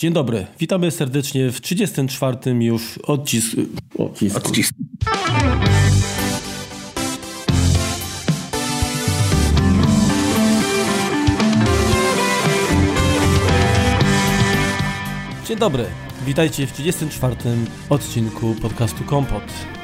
Dzień dobry, witamy serdecznie w 34. już odcisku. Odcisku. Odcisk. Dzień dobry, witajcie w 34. odcinku podcastu Kompot,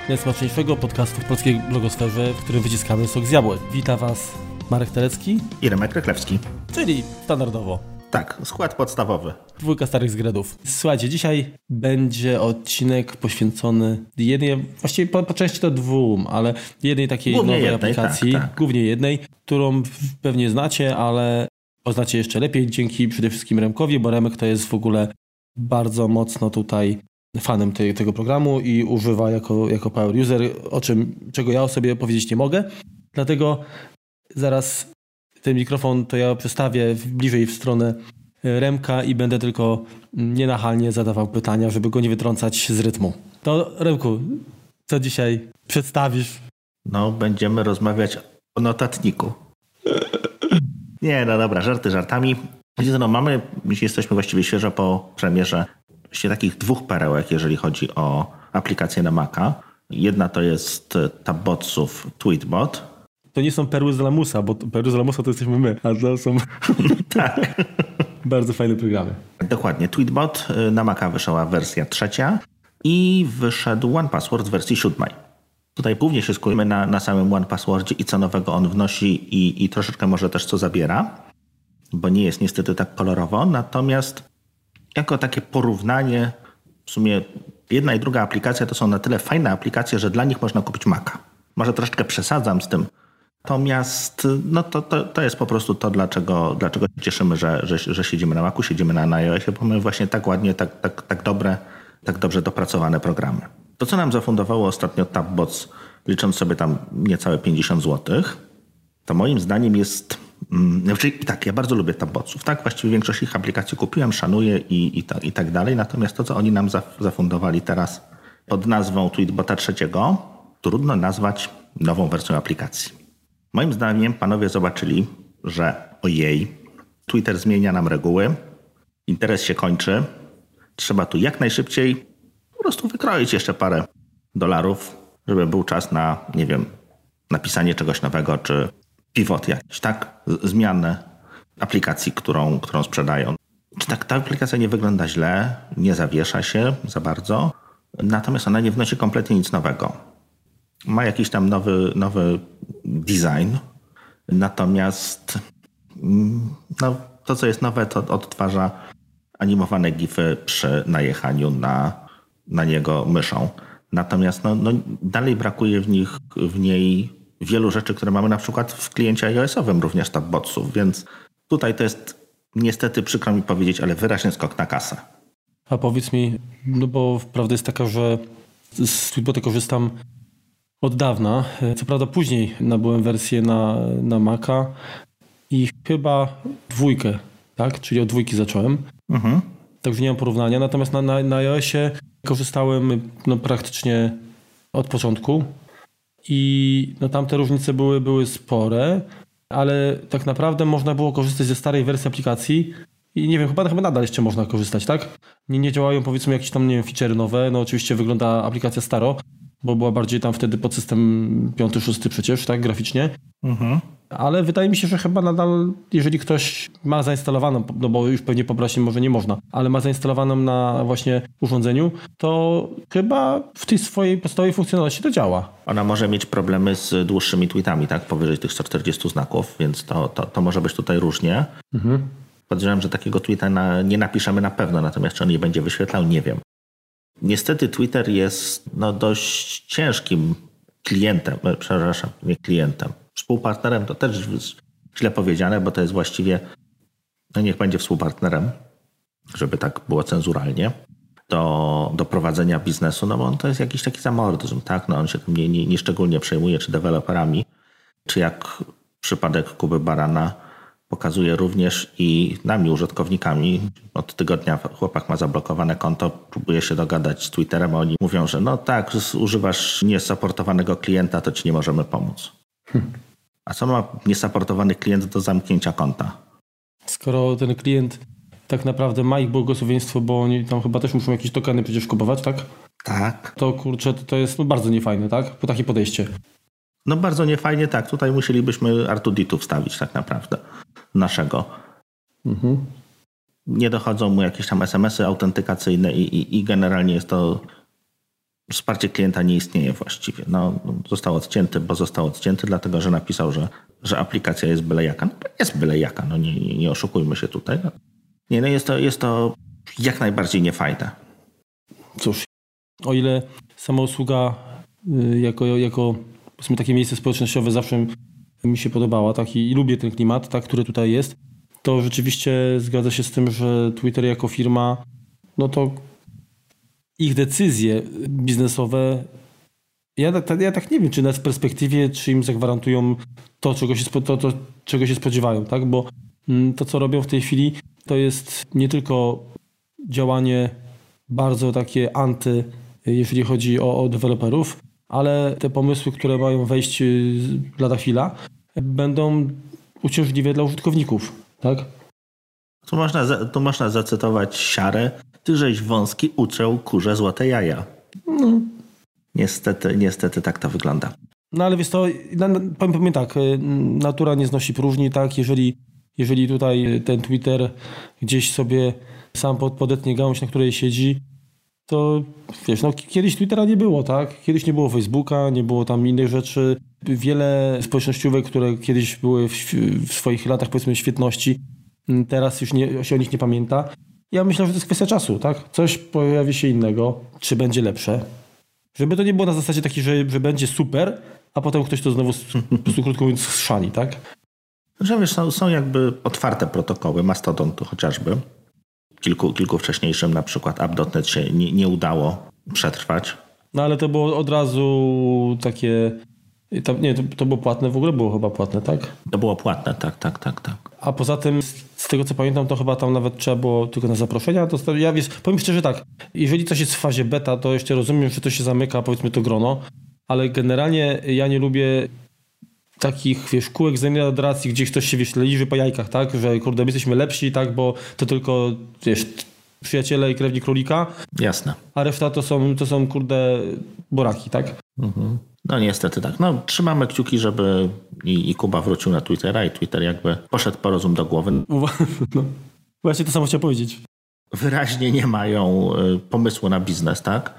najsmaczniejszego podcastu w polskiej blogosferze, w którym wyciskamy sok z jabłek. Wita Was Marek Telecki i Remek Rychlewski. Czyli standardowo. Tak, skład podstawowy. Dwójka starych zgredów. Słuchajcie, dzisiaj będzie odcinek poświęcony jednej, właściwie po, po części to dwóm, ale jednej takiej głównie nowej jednej, aplikacji, tak, tak. głównie jednej, którą pewnie znacie, ale poznacie jeszcze lepiej dzięki przede wszystkim Remkowi, bo Remek to jest w ogóle bardzo mocno tutaj fanem tej, tego programu i używa jako, jako power user, o czym, czego ja o sobie powiedzieć nie mogę. Dlatego zaraz ten mikrofon to ja przestawię bliżej w stronę e, Remka i będę tylko nienachalnie zadawał pytania, żeby go nie wytrącać z rytmu. To Remku, co dzisiaj przedstawisz? No, będziemy rozmawiać o notatniku. Nie, no dobra, żarty żartami. No, mamy, jesteśmy właściwie świeżo po premierze właściwie takich dwóch perełek, jeżeli chodzi o aplikację na Maca. Jedna to jest Tabbotsów Tweetbot, to nie są perły z lamusa, bo perły z lamusa to jesteśmy my, a to są tak. bardzo fajne programy. Dokładnie. Tweetbot y, na Maca wyszła wersja trzecia i wyszedł OnePassword w wersji siódmej. Tutaj głównie się skupimy na, na samym OnePasswordzie i co nowego on wnosi i, i troszeczkę może też co zabiera, bo nie jest niestety tak kolorowo. Natomiast jako takie porównanie, w sumie jedna i druga aplikacja to są na tyle fajne aplikacje, że dla nich można kupić Maca. Może troszeczkę przesadzam z tym Natomiast no to, to, to jest po prostu to, dlaczego, dlaczego się cieszymy, że, że, że siedzimy na Macu, siedzimy na, iOSie, bo mamy właśnie tak ładnie, tak, tak, tak dobre, tak dobrze dopracowane programy. To, co nam zafundowało ostatnio Tabbots, licząc sobie tam niecałe 50 zł, to moim zdaniem jest... Mm, znaczy, tak, ja bardzo lubię Tabbotsów. Tak, właściwie większość ich aplikacji kupiłem, szanuję i, i, ta, i tak dalej. Natomiast to, co oni nam zafundowali teraz pod nazwą Tweetbota trzeciego, trudno nazwać nową wersją aplikacji. Moim zdaniem panowie zobaczyli, że ojej, Twitter zmienia nam reguły, interes się kończy, trzeba tu jak najszybciej po prostu wykroić jeszcze parę dolarów, żeby był czas na, nie wiem, napisanie czegoś nowego, czy pivot jakiś, tak? Zmianę aplikacji, którą, którą sprzedają. Czy tak ta aplikacja nie wygląda źle, nie zawiesza się za bardzo, natomiast ona nie wnosi kompletnie nic nowego. Ma jakiś tam nowy, nowy design. Natomiast mm, no, to, co jest nowe, to odtwarza animowane gify przy najechaniu na, na niego myszą. Natomiast no, no, dalej brakuje w, nich, w niej wielu rzeczy, które mamy na przykład w kliencie iOS-owym, również tabbotsów, więc tutaj to jest niestety przykro mi powiedzieć, ale wyraźny skok na kasę. A powiedz mi, no bo prawda jest taka, że z Tweetbota korzystam od dawna. Co prawda później nabyłem wersję na, na Maca i chyba dwójkę, tak? Czyli od dwójki zacząłem. Mhm. Także nie mam porównania. Natomiast na, na, na iOSie korzystałem no, praktycznie od początku i no, tam te różnice były, były spore, ale tak naprawdę można było korzystać ze starej wersji aplikacji i nie wiem, chyba, chyba nadal jeszcze można korzystać, tak? Nie, nie działają powiedzmy jakieś tam, nie wiem, feature nowe, no oczywiście wygląda aplikacja staro, bo była bardziej tam wtedy pod system 5-6 przecież, tak, graficznie. Mhm. Ale wydaje mi się, że chyba nadal, jeżeli ktoś ma zainstalowaną, no bo już pewnie pobrać może nie można, ale ma zainstalowaną na właśnie urządzeniu, to chyba w tej swojej podstawowej funkcjonalności to działa. Ona może mieć problemy z dłuższymi tweetami, tak, powyżej tych 140 znaków, więc to, to, to może być tutaj różnie. Mhm. Podejrzewam, że takiego tweeta na, nie napiszemy na pewno, natomiast czy on je będzie wyświetlał, nie wiem. Niestety Twitter jest no, dość ciężkim klientem, e, przepraszam, nie klientem. Współpartnerem to też źle powiedziane, bo to jest właściwie, no niech będzie współpartnerem, żeby tak było cenzuralnie, do, do prowadzenia biznesu, no bo on to jest jakiś taki zamordyzm, tak? No on się tym nie, nie, nie szczególnie przejmuje, czy deweloperami, czy jak przypadek Kuby Barana, pokazuje również i nami, użytkownikami. Od tygodnia chłopak ma zablokowane konto, próbuje się dogadać z Twitterem, a oni mówią, że no tak, używasz niesaportowanego klienta, to ci nie możemy pomóc. A co ma niesaportowany klient do zamknięcia konta? Skoro ten klient tak naprawdę ma ich błogosławieństwo, bo oni tam chyba też muszą jakieś tokeny przecież kupować, tak? Tak. To kurczę, to, to jest no, bardzo niefajne, tak? Po takie podejście. No bardzo niefajnie, tak. Tutaj musielibyśmy Artuditu wstawić tak naprawdę. Naszego. Mhm. Nie dochodzą mu jakieś tam SMS-y autentykacyjne i, i, i generalnie jest to wsparcie klienta nie istnieje właściwie. No, został odcięty, bo został odcięty, dlatego że napisał, że, że aplikacja jest byle jaka. No, jest byle jaka, no nie, nie, nie oszukujmy się tutaj. No. Nie, no jest to, jest to jak najbardziej niefajne. Cóż, o ile sama usługa y, jako, jako takie miejsce społecznościowe zawsze mi się podobała, tak i, lubię ten klimat, tak, który tutaj jest, to rzeczywiście zgadza się z tym, że Twitter jako firma, no to ich decyzje biznesowe, ja, tak, ja tak nie wiem, czy nawet w perspektywie, czy im zagwarantują to, czego się, to, to, czego się spodziewają, tak? Bo mm, to, co robią w tej chwili, to jest nie tylko działanie bardzo takie anty, jeżeli chodzi o, o deweloperów, ale te pomysły, które mają wejść y, lada chwila, będą uciążliwe dla użytkowników, tak? Tu można, tu można zacytować siarę, ty żeś wąski uczę kurze złote jaja. No. Niestety, niestety tak to wygląda. No ale wiesz to, powiem, powiem tak, y, natura nie znosi próżni, tak, jeżeli, jeżeli tutaj ten Twitter gdzieś sobie sam podetnie gałąź, na której siedzi, to wiesz, no kiedyś Twittera nie było, tak? Kiedyś nie było Facebooka, nie było tam innych rzeczy. Wiele społecznościówek, które kiedyś były w, w swoich latach, powiedzmy, świetności, teraz już nie, się o nich nie pamięta. Ja myślę, że to jest kwestia czasu, tak? Coś pojawi się innego, czy będzie lepsze. Żeby to nie było na zasadzie takiej, że, że będzie super, a potem ktoś to znowu, po prostu krótko mówiąc, schrzani, tak? Że wiesz, są, są jakby otwarte protokoły, Mastodontu chociażby. Kilku, kilku wcześniejszym, na przykład App.NET się nie, nie udało przetrwać. No ale to było od razu takie to, nie, to, to, było płatne, w ogóle było chyba płatne, tak? To było płatne, tak, tak, tak, tak. A poza tym, z tego co pamiętam, to chyba tam nawet trzeba było tylko na zaproszenia. To, ja wiesz, powiem szczerze tak, jeżeli coś jest w fazie beta, to jeszcze rozumiem, że to się zamyka, powiedzmy to grono, ale generalnie ja nie lubię takich, wiesz, kółek zamiany adoracji, gdzie ktoś się, wiesz, liży po jajkach, tak? Że kurde, my jesteśmy lepsi, tak? Bo to tylko, wiesz, przyjaciele i krewni królika. Jasne. A reszta to są, to są kurde, boraki, tak? Mhm. No niestety tak. No, trzymamy kciuki, żeby i, i Kuba wrócił na Twittera i Twitter jakby poszedł po rozum do głowy. No, właśnie to samo chciałem powiedzieć. Wyraźnie nie mają y, pomysłu na biznes, tak?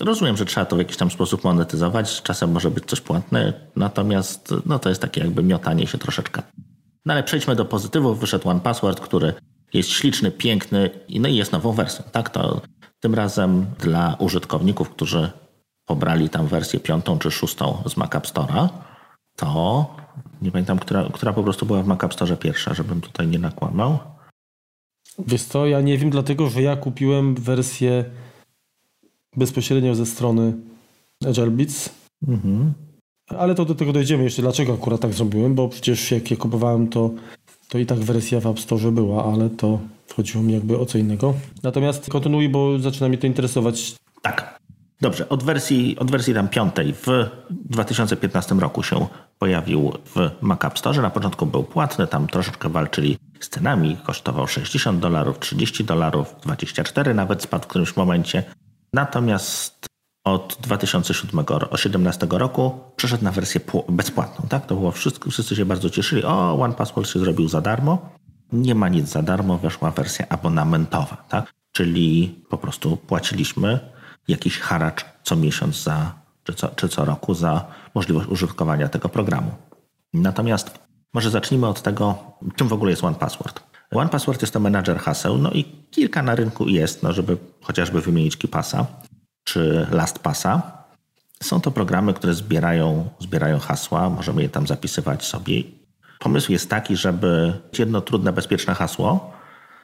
Rozumiem, że trzeba to w jakiś tam sposób monetyzować, czasem może być coś płatne, natomiast no, to jest takie jakby miotanie się troszeczkę. No ale przejdźmy do pozytywów. Wyszedł One Password, który jest śliczny, piękny no i jest nową wersją. Tak, to tym razem dla użytkowników, którzy pobrali tam wersję piątą czy szóstą z Mac App Store'a, to nie pamiętam, która, która po prostu była w Mac App Store pierwsza, żebym tutaj nie nakłamał. Wiesz co, ja nie wiem, dlatego że ja kupiłem wersję bezpośrednio ze strony Agile Beats. Mhm. Ale to do tego dojdziemy jeszcze, dlaczego akurat tak zrobiłem, bo przecież jak je kupowałem, to, to i tak wersja w App Store była, ale to chodziło mi jakby o co innego. Natomiast kontynuuj, bo zaczyna mnie to interesować. Tak. Dobrze, od wersji, od wersji tam piątej w 2015 roku się pojawił w Mac App Store. Na początku był płatny, tam troszeczkę walczyli z cenami, kosztował 60 dolarów, 30 dolarów, 24 nawet spadł w którymś momencie. Natomiast od 2017 roku przeszedł na wersję bezpłatną. Tak? To było wszystko, wszyscy się bardzo cieszyli. O, One Password się zrobił za darmo. Nie ma nic za darmo, weszła wersja abonamentowa. Tak? Czyli po prostu płaciliśmy jakiś haracz co miesiąc za, czy, co, czy co roku za możliwość użytkowania tego programu. Natomiast może zacznijmy od tego, czym w ogóle jest One Password. One Password jest to menadżer haseł, no i kilka na rynku jest, no żeby chociażby wymienić KeePassa czy LastPassa. Są to programy, które zbierają, zbierają hasła, możemy je tam zapisywać sobie. Pomysł jest taki, żeby jedno trudne, bezpieczne hasło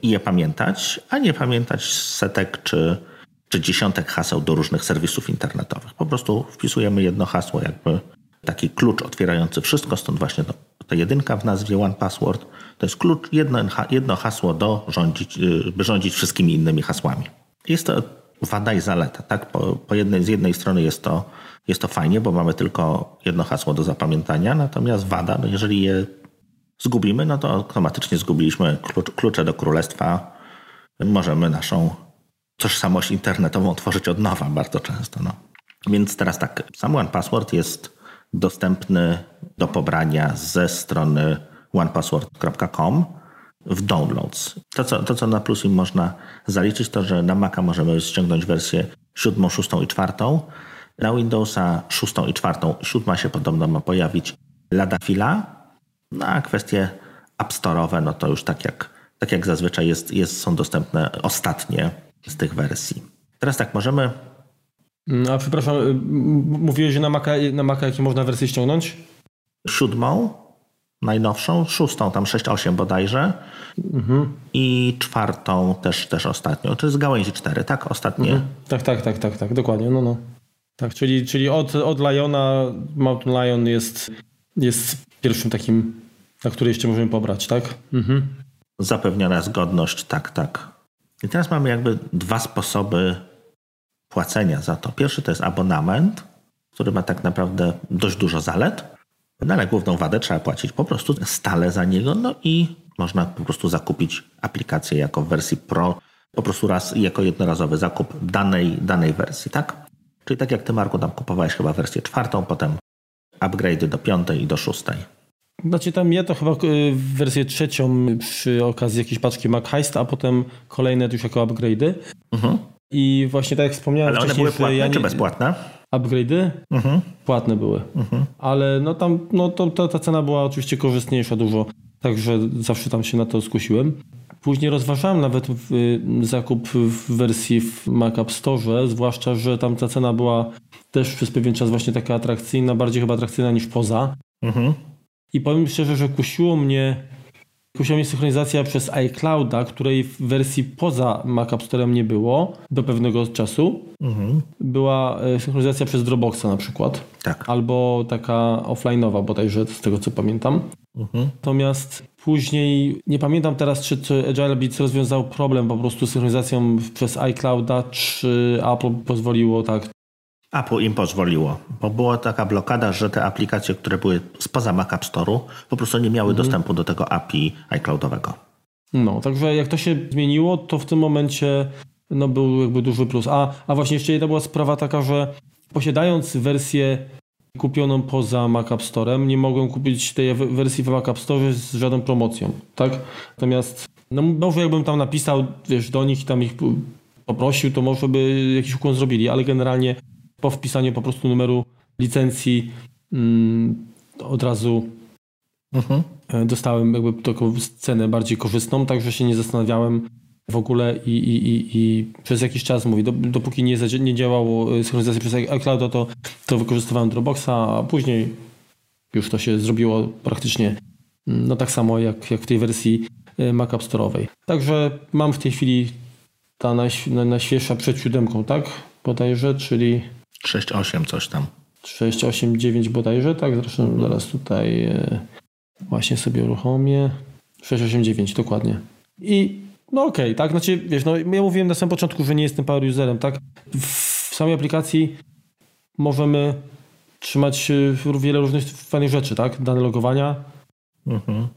i je pamiętać, a nie pamiętać setek czy czy dziesiątek haseł do różnych serwisów internetowych. Po prostu wpisujemy jedno hasło, jakby taki klucz otwierający wszystko, stąd właśnie to, ta jedynka w nazwie One Password. To jest klucz, jedno, jedno hasło do rządzić, y, by rządzić wszystkimi innymi hasłami. Jest to wada i zaleta. Tak? Po, po jednej, z jednej strony jest to, jest to fajnie, bo mamy tylko jedno hasło do zapamiętania, natomiast wada, no jeżeli je zgubimy, no to automatycznie zgubiliśmy klucz, klucze do królestwa możemy naszą tożsamość internetową tworzyć od nowa bardzo często. No. Więc teraz tak, sam OnePassword jest dostępny do pobrania ze strony onepassword.com w downloads. To co, to, co na plus im można zaliczyć, to że na Maca możemy ściągnąć wersję 7, 6 i 4. Na Windowsa 6 i 4, 7 się podobno ma pojawić lada chwila. No a kwestie App Store'owe, no to już tak jak, tak jak zazwyczaj jest, jest, są dostępne ostatnie z tych wersji. Teraz tak, możemy... Mm, a przepraszam, mówiłeś, że na Maca, na Maca jakie można wersję ściągnąć? Siódmą, najnowszą, szóstą, tam 6.8 bodajże mhm. i czwartą też, też ostatnią, czy z gałęzi 4, tak? Ostatnie. Mhm. Tak, tak, tak, tak, tak, dokładnie, no, no. Tak, czyli, czyli od, od Liona Mountain Lion jest, jest pierwszym takim, na który jeszcze możemy pobrać, tak? Mhm. Zapewniona zgodność, tak, tak. I teraz mamy jakby dwa sposoby płacenia za to. Pierwszy to jest abonament, który ma tak naprawdę dość dużo zalet, no ale główną wadę trzeba płacić po prostu stale za niego, no i można po prostu zakupić aplikację jako w wersji Pro, po prostu raz jako jednorazowy zakup danej, danej wersji, tak? Czyli tak jak ty, Marku, tam kupowałeś chyba wersję czwartą, potem upgrade do piątej i do szóstej. Znaczy tam ja to chyba y, wersję trzecią przy okazji jakiejś paczki Mac Heist, a potem kolejne już jako upgrade'y. Mhm. I właśnie tak jak wspomniałem Ale one były płatne ja nie... czy bezpłatne? Upgrade'y mhm. płatne były. Mhm. Ale no tam no to, to, ta cena była oczywiście korzystniejsza dużo, także zawsze tam się na to skusiłem. Później rozważałem nawet w, zakup w wersji w Mac App Store, zwłaszcza, że tam ta cena była też przez pewien czas właśnie taka atrakcyjna, bardziej chyba atrakcyjna niż poza. Mhm. I powiem szczerze, że kusiło mnie, mnie synchronizacja przez iClouda, której w wersji poza Mac App Store'em nie było do pewnego czasu. Mhm. Była e, synchronizacja przez Dropboxa na przykład. Tak. Albo taka offline'owa bodajże, z tego co pamiętam. Mhm. Natomiast później, nie pamiętam teraz, czy, czy Agile Beats rozwiązał problem po prostu z synchronizacją przez iClouda, czy Apple pozwoliło tak Apple im pozwoliło, bo była taka blokada, że te aplikacje, które były spoza Mac App Store'u, po prostu nie miały mhm. dostępu do tego API iCloudowego. No, także jak to się zmieniło, to w tym momencie no, był jakby duży plus. A, a właśnie jeszcze jedna była sprawa taka, że posiadając wersję kupioną poza Mac App Store'em, nie mogłem kupić tej wersji w Mac App Store z żadną promocją, tak? Natomiast no może jakbym tam napisał, wiesz, do nich i tam ich poprosił, to może by jakiś ukłon zrobili, ale generalnie po wpisaniu po prostu numeru licencji mm, od razu mhm. E, dostałem jakby taką cenę bardziej korzystną, także się nie zastanawiałem w ogóle i, i, i, i przez jakiś czas, mówię, dopóki nie, nie działało e, synchronizacja przez iCloud, to, to wykorzystywałem Dropboxa, a później już to się zrobiło praktycznie mm, no tak samo jak, jak w tej wersji e, Mac App Store'owej. Także mam w tej chwili ta najświeższa przed siódemką, tak? Bodajże, czyli 6-8 coś tam. 6-8-9 bodajże, tak? Zresztą zaraz tutaj e, właśnie sobie uruchomię. 6-8-9 dokładnie. I no okej, okay, tak? Znaczy, wiesz, no ja mówiłem na samym początku, że nie jestem power userem, tak? W samej aplikacji możemy trzymać wiele różnych fajnych rzeczy, tak? Dane logowania. Mhm.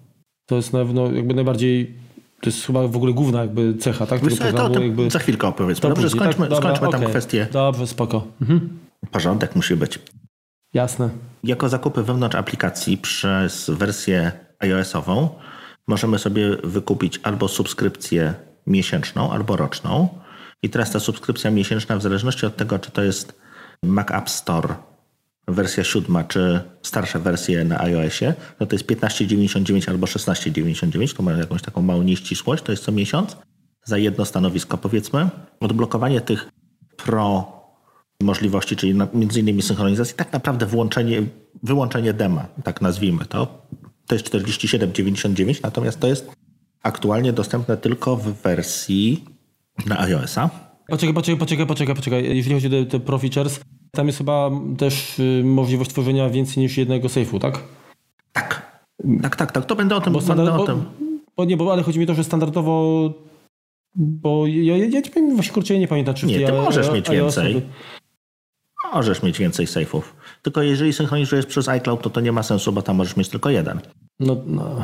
To jest na pewno jakby najbardziej to jest chyba w ogóle główna jakby cecha, tak? Tego programu, to, to jakby... Za chwilkę opowiedzmy. Dobrze, skończmy, tak? skończmy tam okay. kwestię. Dobrze, spoko. Mhm. Porządek musi być. Jasne. Jako zakupy wewnątrz aplikacji przez wersję iOS-ową możemy sobie wykupić albo subskrypcję miesięczną, albo roczną. I teraz ta subskrypcja miesięczna, w zależności od tego, czy to jest Mac App Store wersja siódma, czy starsze wersje na iOSie, no to jest 15,99 albo 16,99, to ma jakąś taką małą nieścisłość, to jest co miesiąc za jedno stanowisko powiedzmy. Odblokowanie tych pro możliwości, czyli między innymi synchronizacji, tak naprawdę włączenie, wyłączenie dema, tak nazwijmy to, to jest 47,99, natomiast to jest aktualnie dostępne tylko w wersji na iOS-a. Poczekaj, poczekaj, poczekaj, poczekaj, poczekaj. Jeżeli chodzi o te Pro Features, tam jest chyba też y, możliwość tworzenia więcej niż jednego sejfu, tak? Tak. Tak, tak, tak. To będę o tym. Bo, standard, będę o tym. Bo, bo, nie, bo ale chodzi mi o to, że standardowo. Bo ja, ja, ja właśnie kurczę nie pamiętam, czy Nie, ty możesz mieć więcej. Możesz mieć więcej sejfów. Tylko jeżeli synchronizujesz przez iCloud, to to nie ma sensu, bo tam możesz mieć tylko jeden. No, no.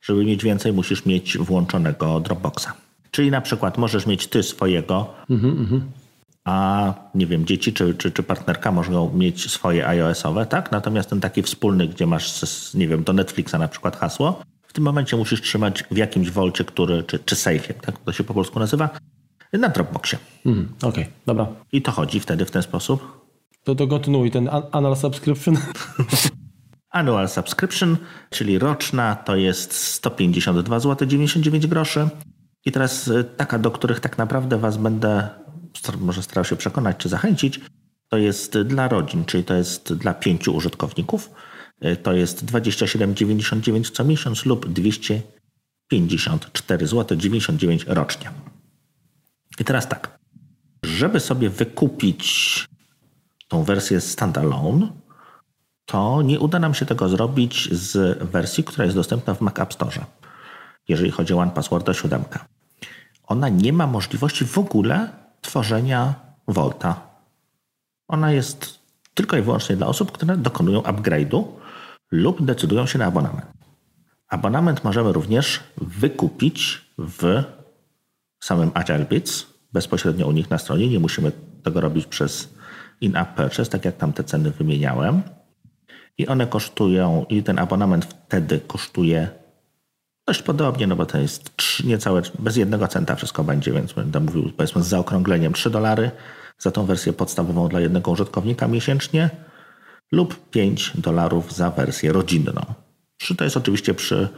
Żeby mieć więcej, musisz mieć włączonego Dropboxa. Czyli na przykład możesz mieć ty swojego, a nie wiem, dzieci czy, czy, czy partnerka mogą mieć swoje iOS-owe, tak? Natomiast ten taki wspólny, gdzie masz, nie wiem, do Netflixa na przykład hasło, w tym momencie musisz trzymać w jakimś wolcie, który, czy, czy sejfie, tak to się po polsku nazywa, na Dropboxie. Mhm, Okej, okay, dobra. I to chodzi wtedy w ten sposób. To, to kontynuuj ten annual subscription. Annual subscription, czyli roczna, to jest 152 zł 99 groszy. I teraz y, taka, do których tak naprawdę Was będę może starał się przekonać czy zachęcić, to jest dla rodzin, czyli to jest dla pięciu użytkowników. Y, to jest 27,99 co miesiąc lub 254 zł 99 rocznie. I teraz tak, żeby sobie wykupić tą wersję standalone, to nie uda nam się tego zrobić z wersji, która jest dostępna w Mac App Store, jeżeli chodzi o One Password 7. Ona nie ma możliwości w ogóle tworzenia Volta. Ona jest tylko i wyłącznie dla osób, które dokonują upgrade'u lub decydują się na abonament. Abonament możemy również wykupić w samym Agile Bits, bezpośrednio u nich na stronie. Nie musimy tego robić przez in-app purchase, tak jak tam te ceny wymieniałem. I one kosztują, i ten abonament wtedy kosztuje dość podobnie, no bo to jest 3, niecałe, bez jednego centa wszystko będzie, więc będę mówił powiedzmy z zaokrągleniem 3 dolary za tą wersję podstawową dla jednego użytkownika miesięcznie lub 5 dolarów za wersję rodzinną. To jest oczywiście przy,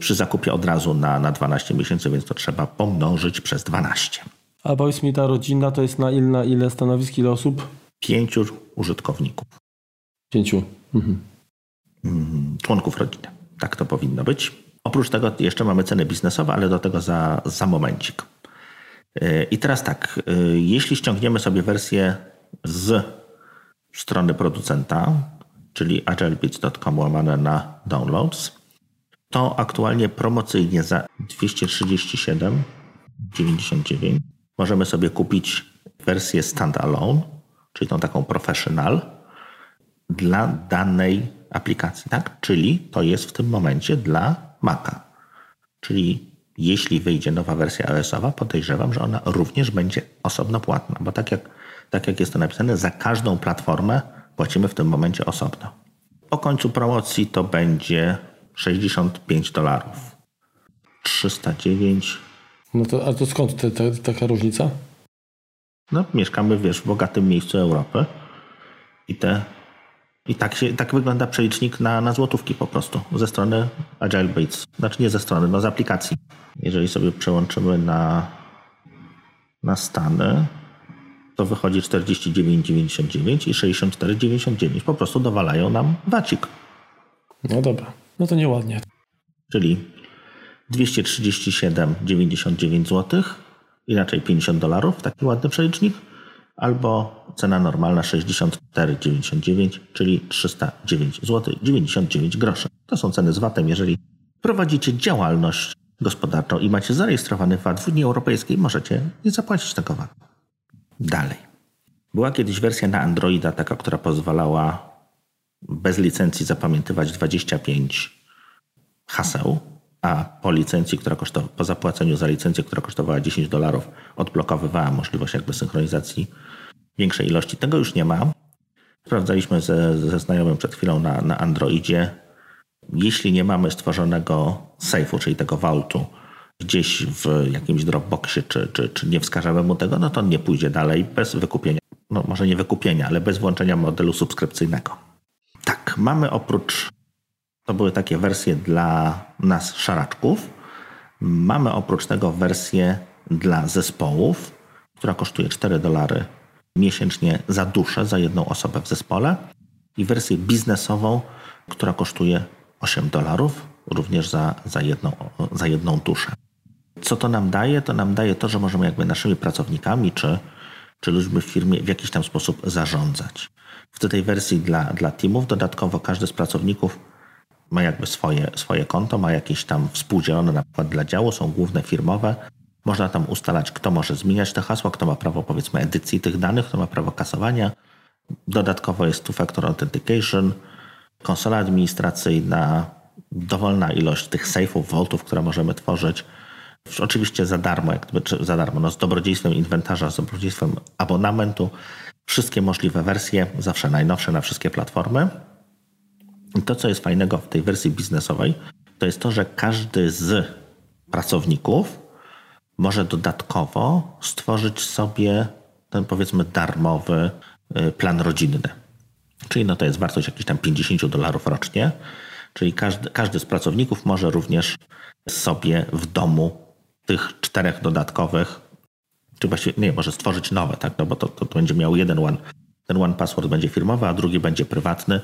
przy zakupie od razu na, na 12 miesięcy, więc to trzeba pomnożyć przez 12. A powiedz mi, ta rodzina to jest na ile, na ile stanowisk, ile osób? Pięciu użytkowników. Pięciu. Mhm. Mm, członków rodziny. Tak to powinno być. Oprócz tego jeszcze mamy ceny biznesowe, ale do tego za, za momencik. Y, I teraz tak, y, jeśli ściągniemy sobie wersję z strony producenta, czyli agilebits.com łamane na downloads, to aktualnie promocyjnie za 237,99 możemy sobie kupić wersję standalone, czyli tą taką professional, dla danej aplikacji, tak? Czyli to jest w tym momencie dla Maca. Czyli jeśli wyjdzie nowa wersja iOS-owa, podejrzewam, że ona również będzie osobno płatna, bo tak jak, tak jak jest to napisane, za każdą platformę płacimy w tym momencie osobno. Po końcu promocji to będzie 65 dolarów. 309. No to, a to skąd te, te, taka różnica? No, mieszkamy, wiesz, w bogatym miejscu Europy i te i tak, się, tak wygląda przelicznik na, na złotówki po prostu ze strony Agile Baits. Znaczy nie ze strony, no z aplikacji. Jeżeli sobie przełączymy na, na Stany, to wychodzi 49,99 i 64,99. Po prostu dowalają nam wacik. No dobra, no to nieładnie. Czyli 237,99 zł, inaczej 50 dolarów, taki ładny przelicznik albo cena normalna 64,99, czyli 309 zł 99 groszy. To są ceny z VAT-em. Jeżeli prowadzicie działalność gospodarczą i macie zarejestrowany VAT w Unii Europejskiej, możecie nie zapłacić tego VAT. Dalej. Była kiedyś wersja na Androida, taka, która pozwalała bez licencji zapamiętywać 25 haseł, a po licencji, która kosztowała, po zapłaceniu za licencję, która kosztowała 10 dolarów, odblokowywała możliwość jakby synchronizacji większej ilości. Tego już nie ma. Sprawdzaliśmy ze, ze znajomym przed chwilą na, na Androidzie. Jeśli nie mamy stworzonego safe'u, czyli tego vaultu, gdzieś w jakimś Dropboxie, czy, czy, czy nie wskażemy mu tego, no to on nie pójdzie dalej bez wykupienia. No może nie wykupienia, ale bez włączenia modelu subskrypcyjnego. Tak, mamy oprócz, to były takie wersje dla nas szaraczków, mamy oprócz tego wersję dla zespołów, która kosztuje 4 dolary miesięcznie za duszę, za jedną osobę w zespole i wersję biznesową, która kosztuje 8 dolarów, również za, za, jedną, za jedną duszę. Co to nam daje? To nam daje to, że możemy jakby naszymi pracownikami czy, czy ludźmi w firmie w jakiś tam sposób zarządzać. W tej wersji dla, dla teamów dodatkowo każdy z pracowników ma jakby swoje, swoje konto, ma jakieś tam współdzielone na przykład dla działu, są główne firmowe, można tam ustalać, kto może zmieniać te hasła, kto ma prawo powiedzmy edycji tych danych, kto ma prawo kasowania. Dodatkowo jest two-factor authentication, konsola administracyjna, dowolna ilość tych safe'ów, voltów, które możemy tworzyć. Oczywiście za darmo, jak gdyby, za darmo, no z dobrodziejstwem inwentarza, z dobrodziejstwem abonamentu, wszystkie możliwe wersje, zawsze najnowsze na wszystkie platformy. I to, co jest fajnego w tej wersji biznesowej, to jest to, że każdy z pracowników może dodatkowo stworzyć sobie ten powiedzmy darmowy y, plan rodzinny. Czyli no to jest wartość jakieś tam 50 dolarów rocznie. Czyli każdy, każdy z pracowników może również sobie w domu tych czterech dodatkowych, czy właściwie nie, może stworzyć nowe, tak? No bo to, to, to będzie miał jeden one, ten one password będzie firmowy, a drugi będzie prywatny,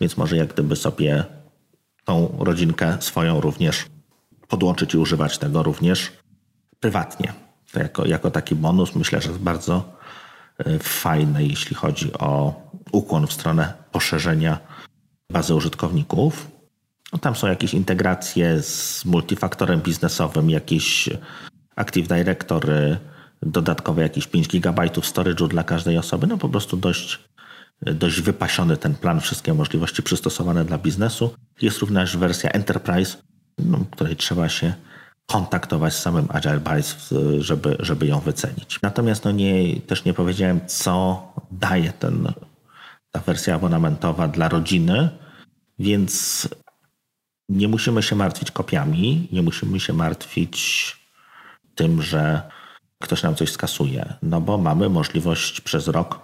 więc może jak gdyby sobie tą rodzinkę swoją również podłączyć i używać tego również prywatnie. To jako, jako taki bonus myślę, że jest bardzo e, fajne, jeśli chodzi o ukłon w stronę poszerzenia bazy użytkowników. No tam są jakieś integracje z multifaktorem biznesowym, jakieś Active Directory, dodatkowe jakieś 5 GB storage'u dla każdej osoby. No po prostu dość, dość wypasiony ten plan, wszystkie możliwości przystosowane dla biznesu. Jest również wersja Enterprise, no, której trzeba się kontaktować z samym Agile żeby, żeby ją wycenić. Natomiast no nie, też nie powiedziałem, co daje ten, ta wersja abonamentowa dla rodziny, więc nie musimy się martwić kopiami, nie musimy się martwić tym, że ktoś nam coś skasuje, no bo mamy możliwość przez rok,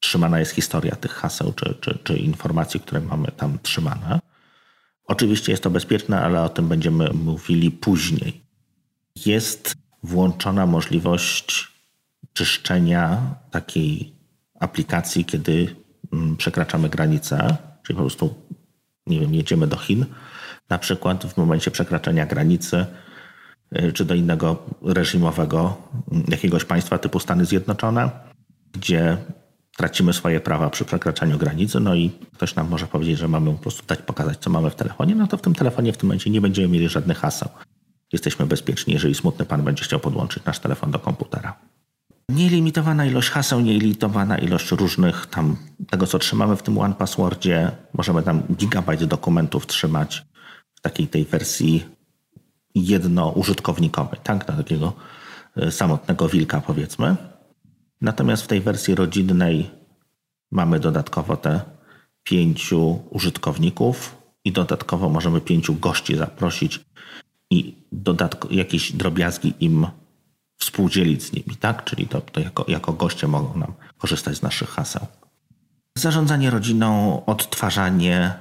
trzymana jest historia tych haseł czy, czy, czy informacji, które mamy tam trzymane. Oczywiście jest to bezpieczne, ale o tym będziemy mówili później. Jest włączona możliwość czyszczenia takiej aplikacji, kiedy mm, przekraczamy granicę, czyli po prostu nie wiem, jedziemy do Chin, na przykład w momencie przekraczania granicy, y, czy do innego reżimowego mm, jakiegoś państwa typu Stany Zjednoczone, gdzie tracimy swoje prawa przy przekraczaniu granicy, no i ktoś nam może powiedzieć, że mamy po prostu dać pokazać, co mamy w telefonie, no to w tym telefonie w tym momencie nie będziemy mieli żadnych haseł. Jesteśmy bezpieczni, jeżeli smutny pan będzie chciał podłączyć nasz telefon do komputera. Nielimitowana ilość haseł, nielimitowana ilość różnych tam tego, co trzymamy w tym One Passwordzie. Możemy tam gigabajt dokumentów trzymać w takiej tej wersji jednoużytkownikowej, tak? Na takiego e, samotnego wilka powiedzmy. Natomiast w tej wersji rodzinnej mamy dodatkowo te pięciu użytkowników i dodatkowo możemy pięciu gości zaprosić i dodatko, jakieś drobiazgi im współdzielić z nimi, tak? Czyli to, to jako, jako goście mogą nam korzystać z naszych haseł. Zarządzanie rodziną, odtwarzanie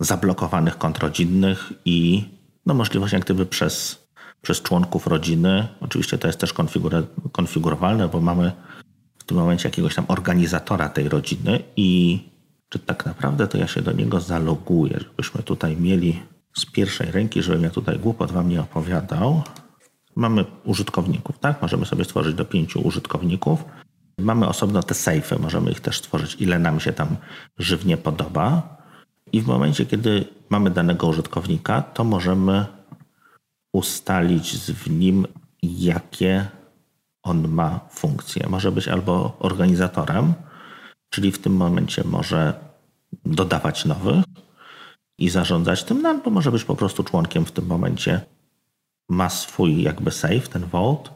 zablokowanych kont rodzinnych i no, możliwość jak gdyby przez, przez członków rodziny. Oczywiście to jest też konfigurowalne, bo mamy tym momencie jakiegoś tam organizatora tej rodziny i czy tak naprawdę to ja się do niego zaloguję, żebyśmy tutaj mieli z pierwszej ręki, żebym ja tutaj głupot wam nie opowiadał. Mamy użytkowników, tak? Możemy sobie stworzyć do pięciu użytkowników. Mamy osobno te sejfy, możemy ich też stworzyć, ile nam się tam żywnie podoba. I w momencie, kiedy mamy danego użytkownika, to możemy ustalić w nim, jakie on ma funkcje. Może być albo organizatorem, czyli w tym momencie może dodawać nowych i zarządzać tym, no, albo może być po prostu członkiem w tym momencie ma swój jakby safe, ten vault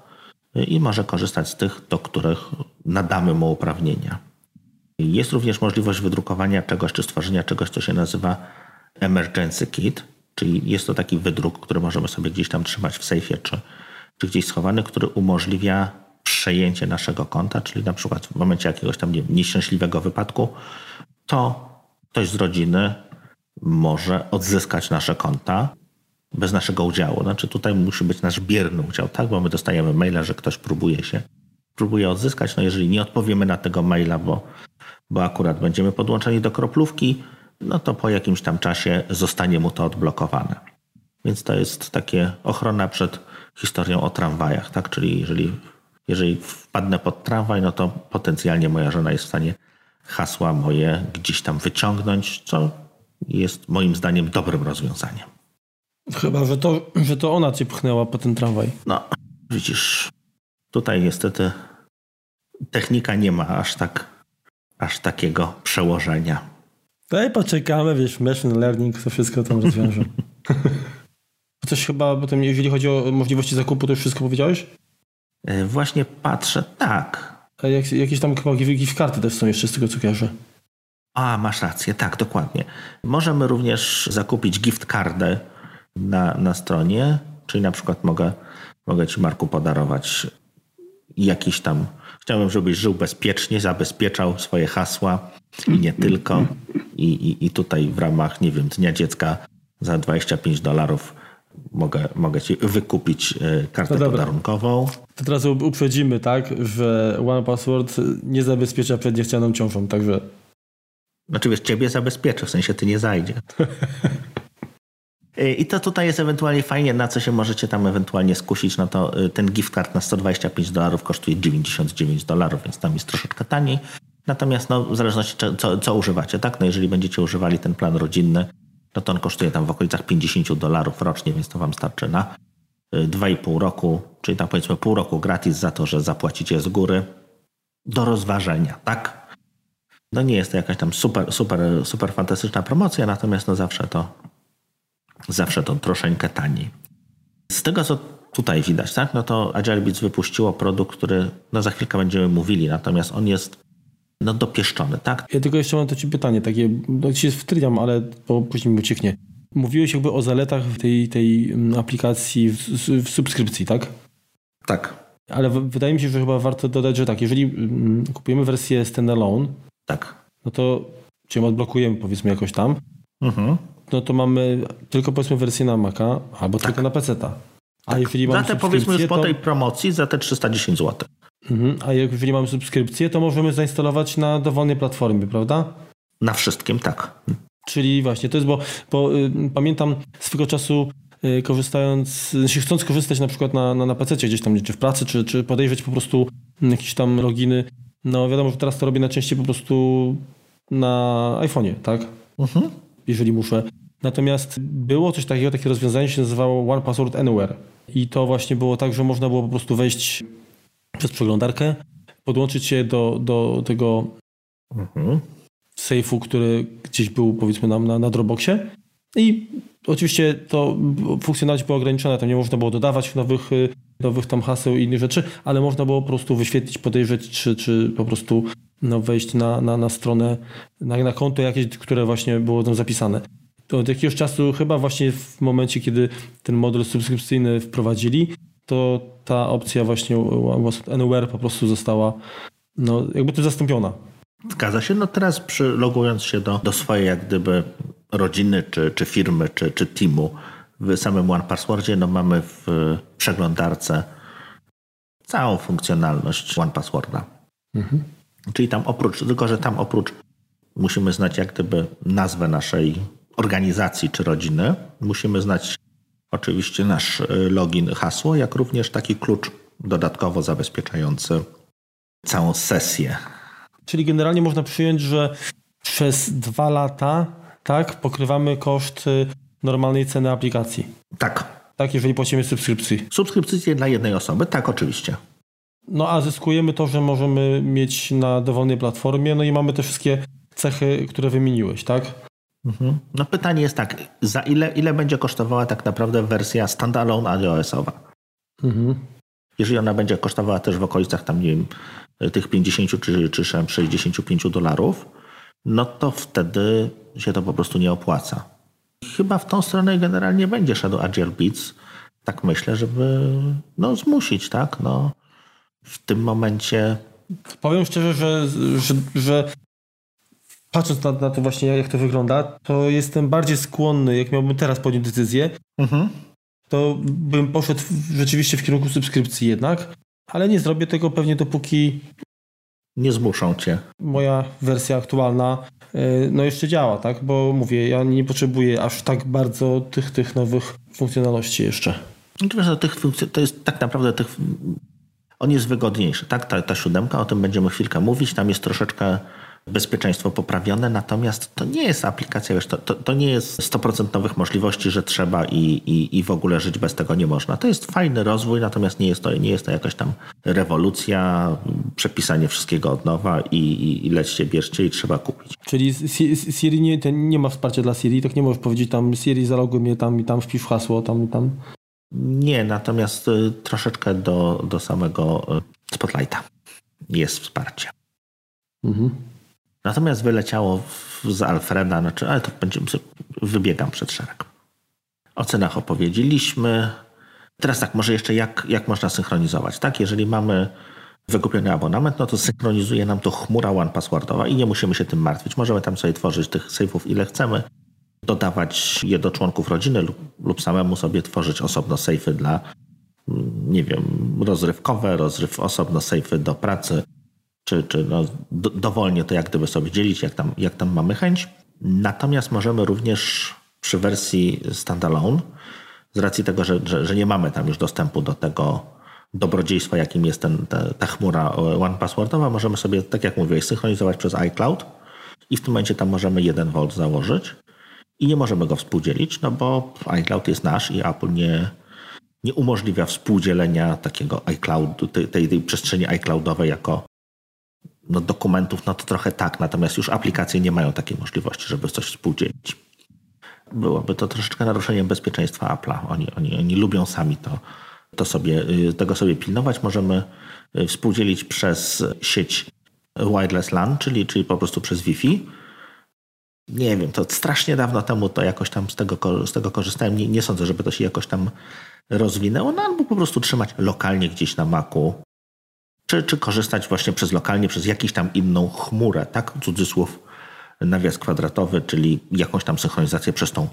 i może korzystać z tych, do których nadamy mu uprawnienia. Jest również możliwość wydrukowania czegoś czy stworzenia czegoś, co się nazywa emergency kit, czyli jest to taki wydruk, który możemy sobie gdzieś tam trzymać w sejfie czy, czy gdzieś schowany, który umożliwia przejęcie naszego konta, czyli na przykład w momencie jakiegoś tam nie, nieszczęśliwego wypadku, to ktoś z rodziny może odzyskać nasze konta bez naszego udziału. Znaczy tutaj musi być nasz bierny udział, tak? Bo my dostajemy maila, że ktoś próbuje się, próbuje odzyskać. No jeżeli nie odpowiemy na tego maila, bo, bo akurat będziemy podłączeni do kroplówki, no to po jakimś tam czasie zostanie mu to odblokowane. Więc to jest takie ochrona przed historią o tramwajach, tak? Czyli jeżeli, jeżeli wpadnę pod tramwaj, no to potencjalnie moja żona jest w stanie hasła moje gdzieś tam wyciągnąć, co jest moim zdaniem dobrym rozwiązaniem. Chyba, że to, że to ona cię pchnęła po ten tramwaj. No, widzisz, tutaj niestety technika nie ma aż tak, aż takiego przełożenia. Daj poczekamy, wiesz, machine learning to wszystko tam rozwiąże. Coś chyba, potem jeżeli chodzi o możliwości zakupu, to już wszystko powiedziałeś? E, właśnie patrzę, tak. A jak, jakieś tam chyba gift karty też są jeszcze z tego co kojarzę. A, masz rację, tak, dokładnie. Możemy również zakupić gift cardę na, na stronie, czyli na przykład mogę, mogę Ci, Marku, podarować jakiś tam. Chciałbym, żebyś żył bezpiecznie, zabezpieczał swoje hasła i nie tylko. I, i, i tutaj w ramach, nie wiem, Dnia Dziecka za 25 dolarów mogę, mogę Ci wykupić e, kartę no podarunkową. To teraz uprzedzimy, tak, że One Password nie zabezpiecza przed niechcianą ciążą, także znaczy wiesz, ciebie zabezpieczę, w sensie ty nie zajdzie. Y, I to tutaj jest ewentualnie fajnie, na co się możecie tam ewentualnie skusić, no to y, ten gift card na 125 dolarów kosztuje 99 dolarów, więc tam jest troszeczkę taniej. Natomiast no, w zależności co, co używacie, tak? No jeżeli będziecie używali ten plan rodzinny, no to on kosztuje tam w okolicach 50 dolarów rocznie, więc to wam starczy na 2,5 y, roku, czyli tam powiedzmy pół roku gratis za to, że zapłacicie z góry do rozważenia, tak? No nie jest to jakaś tam super, super, super fantastyczna promocja, natomiast no zawsze to zawsze to troszeczkę taniej. Z tego, co tutaj widać, tak, no to Agile Beats wypuściło produkt, który no za chwilkę będziemy mówili, natomiast on jest no dopieszczony, tak? Ja tylko jeszcze mam do Ciebie pytanie, takie, no się wtryniam, ale bo później mi ucieknie. Mówiłeś jakby o zaletach tej, tej mm, aplikacji w, w subskrypcji, tak? Tak. Ale w, wydaje mi się, że chyba warto dodać, że tak, jeżeli mm, kupujemy wersję standalone, tak. No to cię odblokujemy powiedzmy jakoś tam. Mhm. No to mamy tylko powiedzmy wersję na Maca albo tak. tylko na PC-ta. A tak. jeżeli mamy za te powiedzmy już po tej promocji za te 310 zł. Mhm. A jeżeli mamy subskrypcję, to możemy zainstalować na dowolnej platformie, prawda? Na wszystkim, tak. Czyli właśnie, to jest, bo, bo y, pamiętam swego czasu y, korzystając, znaczy chcąc korzystać na przykład na, na, na PC gdzieś tam, czy w pracy, czy, czy podejrzeć po prostu jakieś tam loginy no wiadomo, że teraz to robię najczęściej po prostu na iPhone'ie, tak? Mhm. Jeżeli muszę. Natomiast było coś takiego, takie rozwiązanie się nazywało One Password Anywhere. I to właśnie było tak, że można było po prostu wejść przez przeglądarkę, podłączyć się do, do tego mhm. sejfu, który gdzieś był powiedzmy na, na, na Dropboxie i oczywiście to funkcjonalność była ograniczona, tam nie można było dodawać nowych nowych tam haseł i innych rzeczy, ale można było po prostu wyświetlić, podejrzeć, czy, czy po prostu no, wejść na, na, na stronę, na, na konto jakieś, które właśnie było tam zapisane. Od jakiegoś czasu, chyba właśnie w momencie, kiedy ten model subskrypcyjny wprowadzili, to ta opcja właśnie Anywhere po prostu została no, jakby tym zastąpiona. Zgadza się. No teraz przylogując się do, do swojej jak gdyby rodziny, czy, czy firmy, czy, czy teamu, w samym One Passwordzie no mamy w przeglądarce całą funkcjonalność One Passworda. Mhm. Czyli tam oprócz, tylko że tam oprócz musimy znać jak gdyby nazwę naszej organizacji czy rodziny, musimy znać oczywiście nasz y, login, hasło, jak również taki klucz dodatkowo zabezpieczający całą sesję. Czyli generalnie można przyjąć, że przez dwa lata tak, pokrywamy koszt normalnej ceny aplikacji. Tak. Tak, jeżeli płacimy subskrypcji. Subskrypcję dla jednej osoby, tak, oczywiście. No a zyskujemy to, że możemy mieć na dowolnej platformie, no i mamy te wszystkie cechy, które wymieniłeś, tak? Mhm. No pytanie jest tak, za ile, ile będzie kosztowała tak naprawdę wersja standalone iOS-owa? Mhm. Jeżeli ona będzie kosztowała też w okolicach tam, nie wiem, tych 50 czy, czy 65 dolarów, no to wtedy się to po prostu nie opłaca. Chyba w tą stronę generalnie będzie szedł Agile Beats. Tak myślę, żeby no, zmusić, tak? No, w tym momencie. Powiem szczerze, że, że, że patrząc na, na, to właśnie, jak to wygląda, to jestem bardziej skłonny, jak miałbym teraz podjąć decyzję, mhm. to bym poszedł rzeczywiście w kierunku subskrypcji jednak, ale nie zrobię tego pewnie dopóki nie zmuszą cię. Moja wersja aktualna e, no jeszcze działa, tak? Bo mówię, ja nie potrzebuję aż tak bardzo tych, tych nowych funkcjonalności jeszcze. Natomiast no tych funkcji, to jest tak naprawdę tych, on jest wygodniejszy, tak? Ta, ta siódemka, o tym będziemy chwilkę mówić. Tam jest troszeczkę bezpieczeństwo poprawione, natomiast to nie jest aplikacja, wiesz, to, to, to nie jest 100% nowych możliwości, że trzeba i, i, i w ogóle żyć bez tego nie można. To jest fajny rozwój, natomiast nie jest to, nie jest to jakaś tam rewolucja, przepisanie wszystkiego od nowa i, i, i lećcie, bierzcie i trzeba kupić. Czyli Siri nie, nie ma wsparcia dla Siri, tak nie możesz powiedzieć tam Siri zaloguj mnie tam i tam wpisz hasło, tam i tam. Nie, natomiast y, troszeczkę do, do samego y, Spotlighta jest wsparcie. Mhm. Natomiast wyleciało z Alfreda, znaczy, ale to będziemy, wybiegam przed szereg. O cenach opowiedzieliśmy. Teraz tak, może jeszcze jak, jak można synchronizować. Tak, jeżeli mamy wykupiony abonament, no to synchronizuje nam to chmura one-passwordowa i nie musimy się tym martwić. Możemy tam sobie tworzyć tych sejfów ile chcemy, dodawać je do członków rodziny lub, lub samemu sobie tworzyć osobno sejfy dla, nie wiem, rozrywkowe, rozryw osobno sejfy do pracy, czy, czy no, do, dowolnie to jak gdyby sobie dzielić, jak tam, jak tam mamy chęć. Natomiast możemy również przy wersji standalone, z racji tego, że, że, że nie mamy tam już dostępu do tego dobrodziejstwa, jakim jest ten, ta, ta chmura one passwordowa, możemy sobie, tak jak mówiłeś, synchronizować przez iCloud i w tym momencie tam możemy 1 V założyć i nie możemy go współdzielić, no bo iCloud jest nasz i Apple nie, nie umożliwia współdzielenia takiego iCloud, tej, tej, tej przestrzeni iCloudowej jako no, dokumentów, no to trochę tak, natomiast już aplikacje nie mają takiej możliwości, żeby coś współdzielić. Byłoby to troszeczkę naruszeniem bezpieczeństwa Apple'a. Oni, oni, oni lubią sami to, to sobie, y, tego sobie pilnować. Możemy y, współdzielić przez sieć wireless LAN, czyli, czyli po prostu przez Wi-Fi. Nie wiem, to strasznie dawno temu to jakoś tam z tego, z tego korzystałem. Nie, nie sądzę, żeby to się jakoś tam rozwinęło, no albo po prostu trzymać lokalnie gdzieś na Macu czy, czy korzystać właśnie przez lokalnie, przez jakąś tam inną chmurę, tak? Cudzysłów, nawias kwadratowy, czyli jakąś tam synchronizację przez tą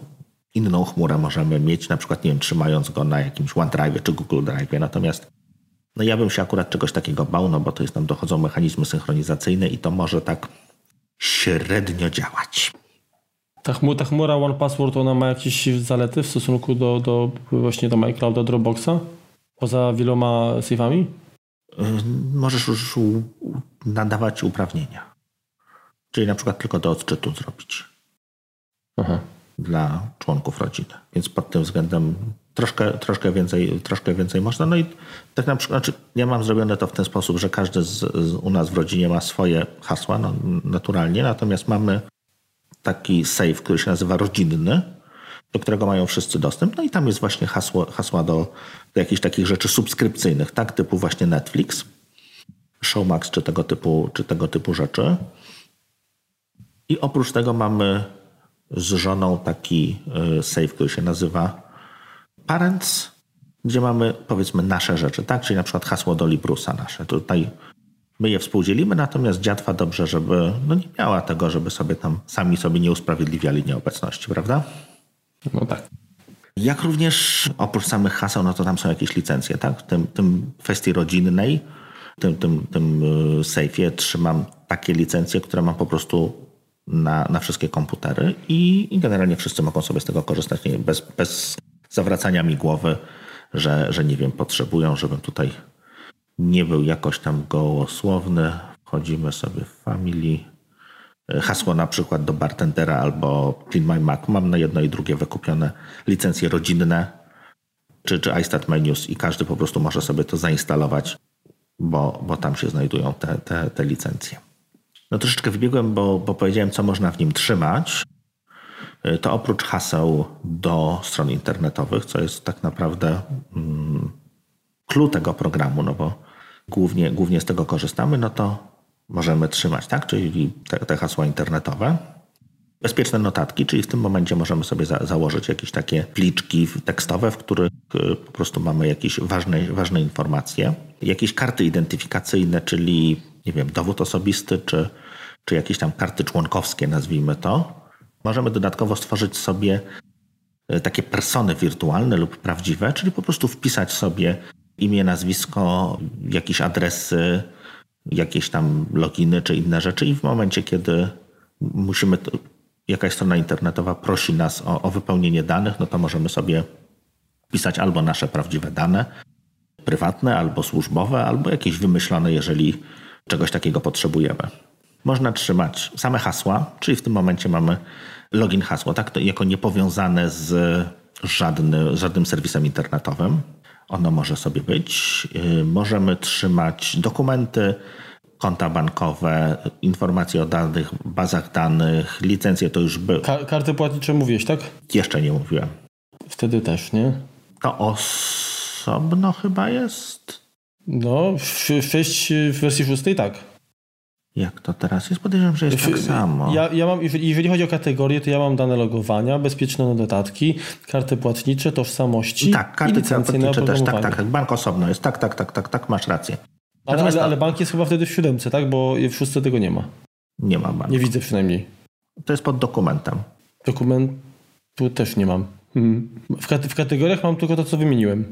inną chmurę możemy mieć, na przykład, nie wiem, trzymając go na jakimś OneDrive czy Google Drive. Natomiast no ja bym się akurat czegoś takiego bał, no bo to jest tam dochodzą mechanizmy synchronizacyjne i to może tak średnio działać. Ta, chmura, ta chmura One Password, ona ma jakieś zalety w stosunku do, do właśnie do MyClouda, Dropboxa? Poza wieloma safe'ami? Możesz już nadawać uprawnienia. Czyli na przykład tylko do odczytu zrobić. Aha. Dla członków rodziny. Więc pod tym względem troszkę, troszkę, więcej, troszkę więcej można. No i tak na przykład, znaczy ja mam zrobione to w ten sposób, że każdy z, z u nas w rodzinie ma swoje hasła, no, naturalnie, natomiast mamy taki safe, który się nazywa rodzinny, do którego mają wszyscy dostęp. No i tam jest właśnie hasło, hasła do, do jakichś takich rzeczy subskrypcyjnych, tak, typu właśnie Netflix, Showmax czy tego typu, czy tego typu rzeczy. I oprócz tego mamy z żoną taki y, save, który się nazywa Parents, gdzie mamy powiedzmy nasze rzeczy, tak? Czyli na przykład hasło do Librusa nasze. Tutaj my je współdzielimy, natomiast dziatwa dobrze, żeby no nie miała tego, żeby sobie tam sami sobie nie usprawiedliwiali nieobecności, prawda? No tak. Jak również oprócz samych haseł, no to tam są jakieś licencje, tak? W tym, tym kwestii rodzinnej, tym, tym, tym y, sejfie trzymam takie licencje, które mam po prostu na, na wszystkie komputery i, i generalnie wszyscy mogą sobie z tego korzystać nie, bez, bez zawracania mi głowy, że, że nie wiem, potrzebują, żebym tutaj nie był jakoś tam gołosłowny. Wchodzimy sobie w Family, hasło na przykład do bartendera albo Clean My Mac. Mam na jedno i drugie wykupione licencje rodzinne czy, czy iStat i każdy po prostu może sobie to zainstalować, bo, bo tam się znajdują te, te, te licencje. No troszeczkę wybiegłem, bo, bo powiedziałem, co można w nim trzymać. To oprócz haseł do stron internetowych, co jest tak naprawdę mm, tego programu, no bo głównie, głównie z tego korzystamy, no to możemy trzymać, tak? Czyli te, te hasła internetowe. Bezpieczne notatki, czyli w tym momencie możemy sobie za, założyć jakieś takie pliczki tekstowe, w których y, po prostu mamy jakieś ważne, ważne informacje. Jakieś karty identyfikacyjne, czyli nie wiem, dowód osobisty, czy, czy jakieś tam karty członkowskie, nazwijmy to. Możemy dodatkowo stworzyć sobie y, takie persony wirtualne lub prawdziwe, czyli po prostu wpisać sobie imię, nazwisko, jakieś adresy, jakieś tam loginy czy inne rzeczy i w momencie, kiedy musimy, jakaś strona internetowa prosi nas o, o wypełnienie danych, no to możemy sobie pisać albo nasze prawdziwe dane, prywatne, albo służbowe, albo jakieś wymyślone, jeżeli czegoś takiego potrzebujemy. można trzymać same hasła, czyli w tym momencie mamy login hasło, tak, to jako niepowiązane z żadny, żadnym serwisem internetowym. Ono może sobie być. Y, możemy trzymać dokumenty, konta bankowe, informacje o danych, bazach danych, licencje to już były. Ka karty płatnicze mówiłeś, tak? Jeszcze nie mówiłem. Wtedy też, nie? To osobno chyba jest. No, w, w, w wersji szóstej tak. Jak to teraz jest? Podejrzewam, że jest tak samo. Ja, ja mam, jeżeli, chodzi o kategorie, to ja mam dane logowania, bezpieczne dodatki, karty płatnicze, tożsamości. Tak, karty płatnicze też, tak, tak, tak. Bank osobno jest. Tak, tak, tak, tak, tak, masz rację. Ale, ale, ale, bank jest chyba wtedy w siódemce, tak? Bo w szóstce tego nie ma. Nie ma banku. Nie widzę przynajmniej. To jest pod dokumentem. Dokumentu też nie mam. Hmm. W, w kategoriach mam tylko to, co wymieniłem.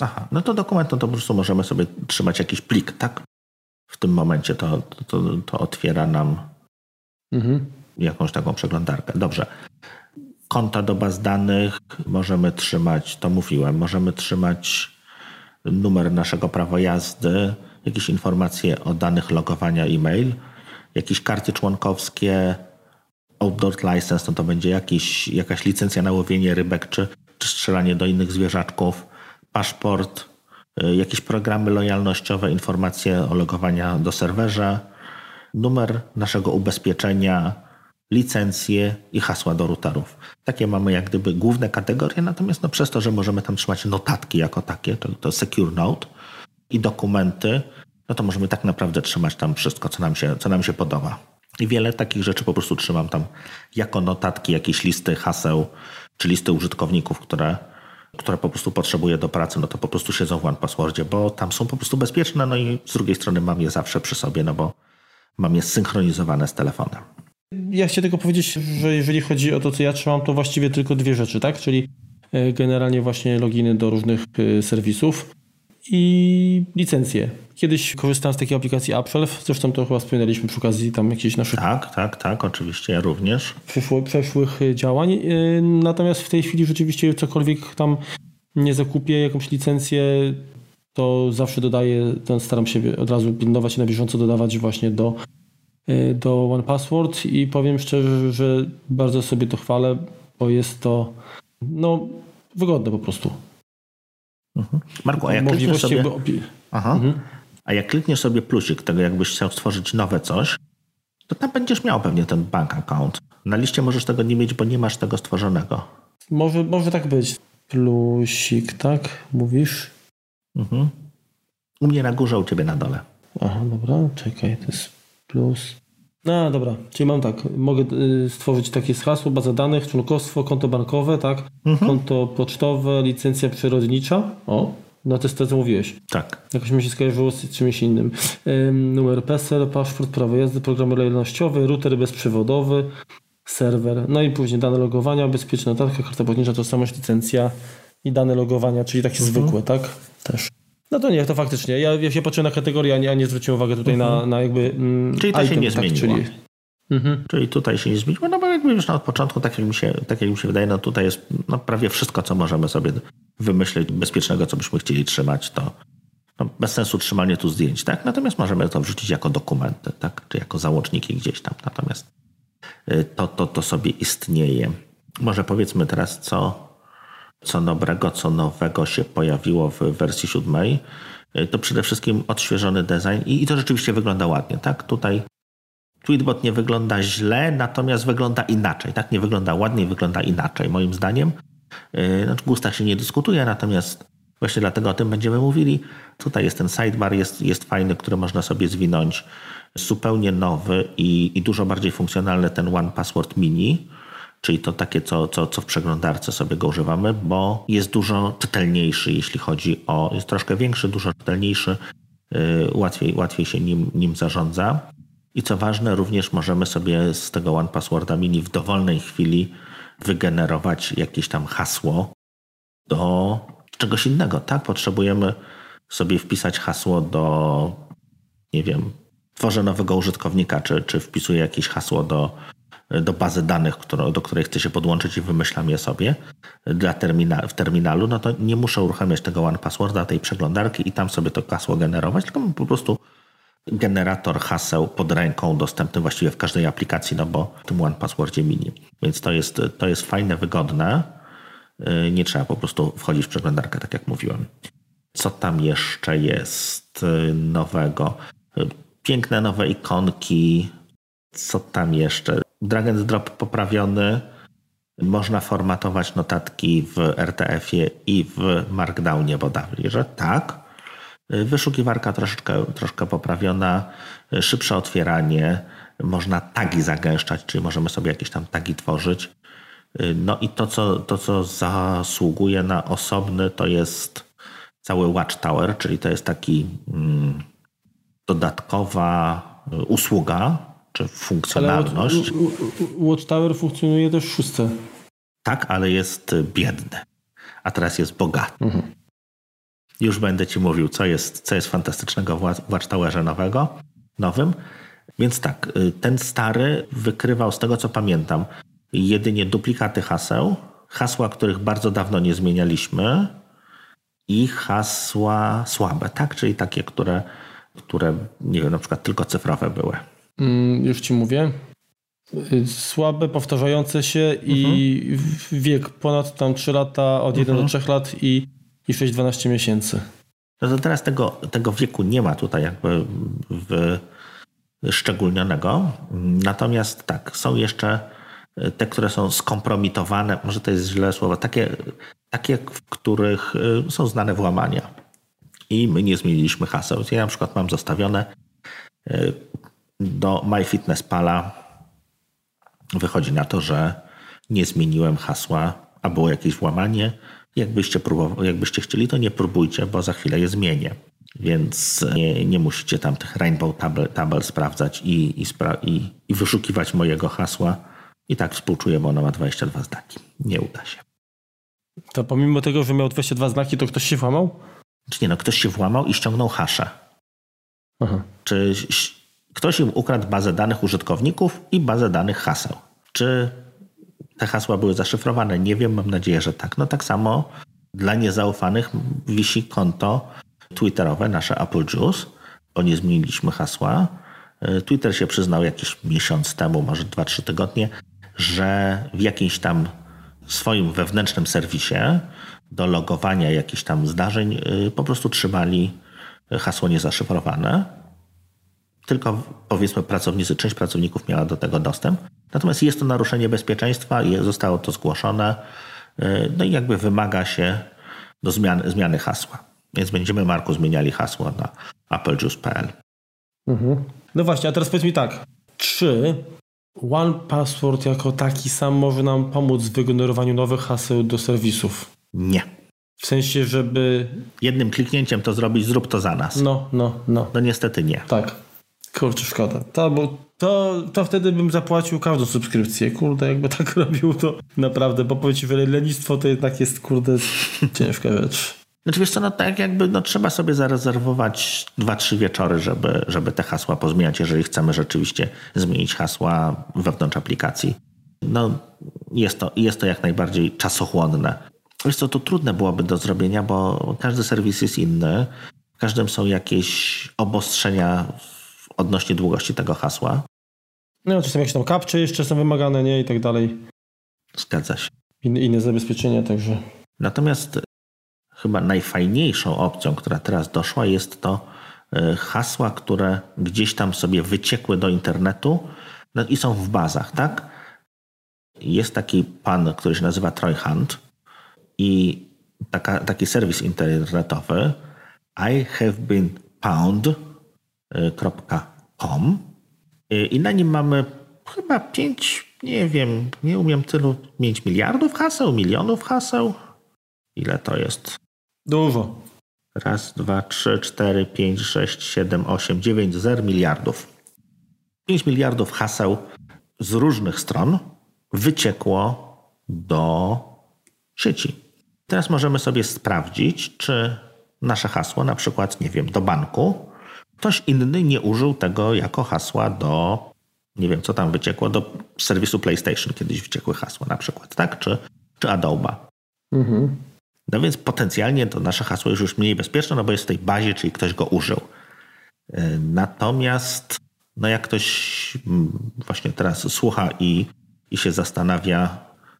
Aha, no to dokument, no to po prostu możemy sobie trzymać jakiś plik, tak? W tym momencie to, to, to otwiera nam mhm. jakąś taką przeglądarkę. Dobrze. Konta do baz danych możemy trzymać, to mówiłem, możemy trzymać numer naszego prawa jazdy, jakieś informacje o danych logowania e-mail, jakieś karty członkowskie, outdoor license, no to będzie jakiś, jakaś licencja na łowienie rybek czy, czy strzelanie do innych zwierzaczków, paszport, jakieś programy lojalnościowe, informacje o logowania do serwerza, numer naszego ubezpieczenia, licencje i hasła do routerów. Takie mamy jak gdyby główne kategorie, natomiast no przez to, że możemy tam trzymać notatki jako takie, to, to Secure Note i dokumenty, no to możemy tak naprawdę trzymać tam wszystko, co nam się, co nam się podoba. I wiele takich rzeczy po prostu trzymam tam jako notatki, jakieś listy haseł, czy listy użytkowników, które, które po prostu potrzebuję do pracy, no to po prostu siedzą w OnePasswordzie, bo tam są po prostu bezpieczne, no i z drugiej strony mam je zawsze przy sobie, no bo mam je synchronizowane z telefonem. Ja chcę tylko powiedzieć, że jeżeli chodzi o to, co ja trzymam, to właściwie tylko dwie rzeczy, tak? Czyli e, generalnie właśnie loginy do różnych e, serwisów i licencje. Kiedyś korzystałem z takiej aplikacji AppShelf, zresztą to chyba wspominaliśmy przy okazji tam jakichś naszych... Tak, tak, tak, oczywiście, ja również. Przeszły, przeszłych działań. Y, natomiast w tej chwili rzeczywiście cokolwiek tam nie zakupię, jakąś licencję, to zawsze dodaję, to staram się od razu pilnować i na bieżąco dodawać właśnie do, y, do OnePassword i powiem szczerze, że bardzo sobie to chwalę, bo jest to no, wygodne po prostu. Mhm. Marku, a jak klikniesz sobie... Aha. Mhm. A jak klikniesz sobie plusik tego, jakbyś chciał stworzyć nowe coś, to tam będziesz miał pewnie ten bank account. Na liście możesz tego nie mieć, bo nie masz tego stworzonego. Może, może tak być. Plusik, tak? Mówisz? Mhm. U mnie na górze, u ciebie na dole. Aha, dobra, czekaj, to jest plus. No dobra, czyli mam tak, mogę y, stworzyć takie hasło, baza danych, członkostwo, konto bankowe, tak? Mhm. Konto pocztowe, licencja przyrodnicza. O, no to jest to, co mówiłeś. Tak. Jakoś mi się skojarzyło z czymś innym. numer PESEL, paszport, prawo jazdy, program lojalnościowy, router bezprzewodowy, serwer, no i później dane logowania, bezpieczna notatka, karta płatnicza, tożsamość, licencja i dane logowania, czyli takie mhm. zwykłe, tak? Też. No to nie, to faktycznie. Ja, ja się patrzę na kategorię, a nie, a nie zwróciłem uwagę tutaj mhm. na, na jakby. Mm, czyli to item, się nie tak, zmieniło. Czyli, mhm. czyli tutaj się nie zmieniło, no bo jakby już na początku, tak jak mi się, tak jak mi się wydaje, no tutaj jest no, prawie wszystko, co możemy sobie wymyśleć bezpiecznego, co byśmy chcieli trzymać, to no, bez sensu trzymanie tu zdjęć, tak? Natomiast możemy to wrzucić jako dokumenty, tak? Czy jako załączniki gdzieś tam. Natomiast y, to, to, to sobie istnieje. Może powiedzmy teraz, co, co dobrego, co nowego się pojawiło w wersji siódmej. Y, to przede wszystkim odświeżony design i, i to rzeczywiście wygląda ładnie, tak? Tutaj Tweetbot nie wygląda źle, natomiast wygląda inaczej, tak? Nie wygląda ładnie, wygląda inaczej, moim zdaniem. E, znaczy, gustach się nie dyskutuje, natomiast właśnie dlatego o tym będziemy mówili. Tutaj jest ten sidebar, jest, jest fajny, który można sobie zwinąć. Zupełnie nowy i, i dużo bardziej funkcjonalny ten One Password Mini, czyli to takie, co, co, co w przeglądarce sobie go używamy, bo jest dużo czytelniejszy, jeśli chodzi o, jest troszkę większy, dużo czytelniejszy, yy, łatwiej, łatwiej się nim, nim zarządza. I co ważne, również możemy sobie z tego One Passworda Mini w dowolnej chwili wygenerować jakieś tam hasło do czegoś innego, tak? Potrzebujemy sobie wpisać hasło do, nie wiem, tworzę nowego użytkownika, czy, czy wpisuję jakieś hasło do, do bazy danych, do której chcę się podłączyć i wymyślam je sobie dla termina, w terminalu, no to nie muszę uruchamiać tego One Passworda, tej przeglądarki i tam sobie to hasło generować, tylko po prostu generator haseł pod ręką, dostępny właściwie w każdej aplikacji, no bo w tym One Passwordzie Mini. Więc to jest, to jest fajne, wygodne. Y, nie trzeba po prostu wchodzić w przeglądarkę, tak jak mówiłem. Co tam jeszcze jest y, nowego? Y, piękne nowe ikonki. Co tam jeszcze? Drag and drop poprawiony. Można formatować notatki w RTF-ie i w Markdownie bodajże, że tak. Wyszukiwarka troszeczkę, troszkę poprawiona, szybsze otwieranie, można tagi zagęszczać, czyli możemy sobie jakieś tam tagi tworzyć. No i to, co, to, co zasługuje na osobny, to jest cały Watchtower, czyli to jest taki mm, dodatkowa usługa, czy funkcjonalność. Watchtower funkcjonuje też w szóstce. Tak, ale jest biedny, a teraz jest bogaty. Mhm. Już będę Ci mówił, co jest, co jest fantastycznego w Watchtowerze nowego, nowym. Więc tak, y, ten stary wykrywał, z tego co pamiętam, jedynie duplikaty haseł, hasła, których bardzo dawno nie zmienialiśmy i hasła słabe, tak? Czyli takie, które, które nie wiem, na przykład tylko cyfrowe były. Mm, już Ci mówię. Y, słabe, powtarzające się i mhm. wiek ponad tam 3 lata, od 1 mhm. do 3 lat i i 6-12 miesięcy. No to teraz tego, tego wieku nie ma tutaj jakby szczególnionego. Natomiast tak, są jeszcze te, które są skompromitowane, może to jest źle słowo, takie, takie w których y, są znane włamania. I my nie zmieniliśmy haseł. Ja na przykład mam zostawione y, do MyFitnessPala wychodzi na to, że nie zmieniłem hasła, a było jakieś włamanie Jakbyście, próbował, jakbyście chcieli, to nie próbujcie, bo za chwilę je zmienię. Więc nie, nie musicie tam tych rainbow table, table sprawdzać i, i, spra i, i wyszukiwać mojego hasła. I tak współczuję, bo ona ma 22 znaki. Nie uda się. To pomimo tego, że miał 22 znaki, to ktoś się włamał? Czy nie, no ktoś się włamał i ściągnął haszę. Aha. Czy ktoś im ukradł bazę danych użytkowników i bazę danych haseł? Czy te hasła były zaszyfrowane. Nie wiem, mam nadzieję, że tak. No tak samo dla niezaufanych wisi konto twitterowe, nasze Apple Juice, bo nie zmieniliśmy hasła. E, Twitter się przyznał jakiś miesiąc temu, może 2-3 tygodnie, że w jakimś tam swoim wewnętrznym serwisie do logowania jakichś tam zdarzeń e, po prostu trzymali hasło niezaszyfrowane. Tylko powiedzmy pracownicy, część pracowników miała do tego dostęp. Natomiast jest to naruszenie bezpieczeństwa i zostało to zgłoszone. Y, no i jakby wymaga się do zmiany, zmiany hasła. Więc będziemy, Marku, zmieniali hasło na applejuice.pl. Mhm. No właśnie, a teraz powiedz mi tak. Czy One Password jako taki sam może nam pomóc w wygenerowaniu nowych haseł do serwisów? Nie. W sensie, żeby... Jednym kliknięciem to zrobić, zrób to za nas. No, no, no. No niestety nie. Tak. Kurczę, szkoda. To, bo to, to wtedy bym zapłacił każdą subskrypcję. Kurde, jakby tak robił, to naprawdę, bo powiem lenistwo to jednak jest, kurde, ciężka rzecz. Znaczy wiesz co, no tak jakby no, trzeba sobie zarezerwować dwa, trzy wieczory, żeby, żeby te hasła pozmieniać, jeżeli chcemy rzeczywiście zmienić hasła wewnątrz aplikacji. No jest to, jest to jak najbardziej czasochłonne. Wiesz co, to trudne byłoby do zrobienia, bo każdy serwis jest inny. W każdym są jakieś obostrzenia odnośnie długości tego hasła. No, czasem jakieś tam kapcze jeszcze są wymagane, nie? I tak dalej. Zgadza się. Inne, inne zabezpieczenia także. Natomiast chyba najfajniejszą opcją, która teraz doszła, jest to e, hasła, które gdzieś tam sobie wyciekły do internetu no i są w bazach, tak? Jest taki pan, który się nazywa Troy Hunt i taka, taki serwis internetowy I have been pound.com i na nim mamy chyba 5, nie wiem, nie umiem tylu, 5 miliardów haseł, milionów haseł. Ile to jest? Dużo. Raz, dwa, trzy, cztery, pięć, sześć, siedem, osiem, dziewięć, zer miliardów. 5 miliardów haseł z różnych stron wyciekło do sieci. Teraz możemy sobie sprawdzić, czy nasze hasło, na przykład, nie wiem, do banku, Ktoś inny nie użył tego jako hasła do, nie wiem co tam wyciekło, do serwisu PlayStation kiedyś wyciekły hasła na przykład, tak? Czy, czy Adobe. Mhm. No więc potencjalnie to nasze hasło jest już mniej bezpieczne, no bo jest w tej bazie, czyli ktoś go użył. Natomiast no jak ktoś mm, właśnie teraz słucha i, i się zastanawia,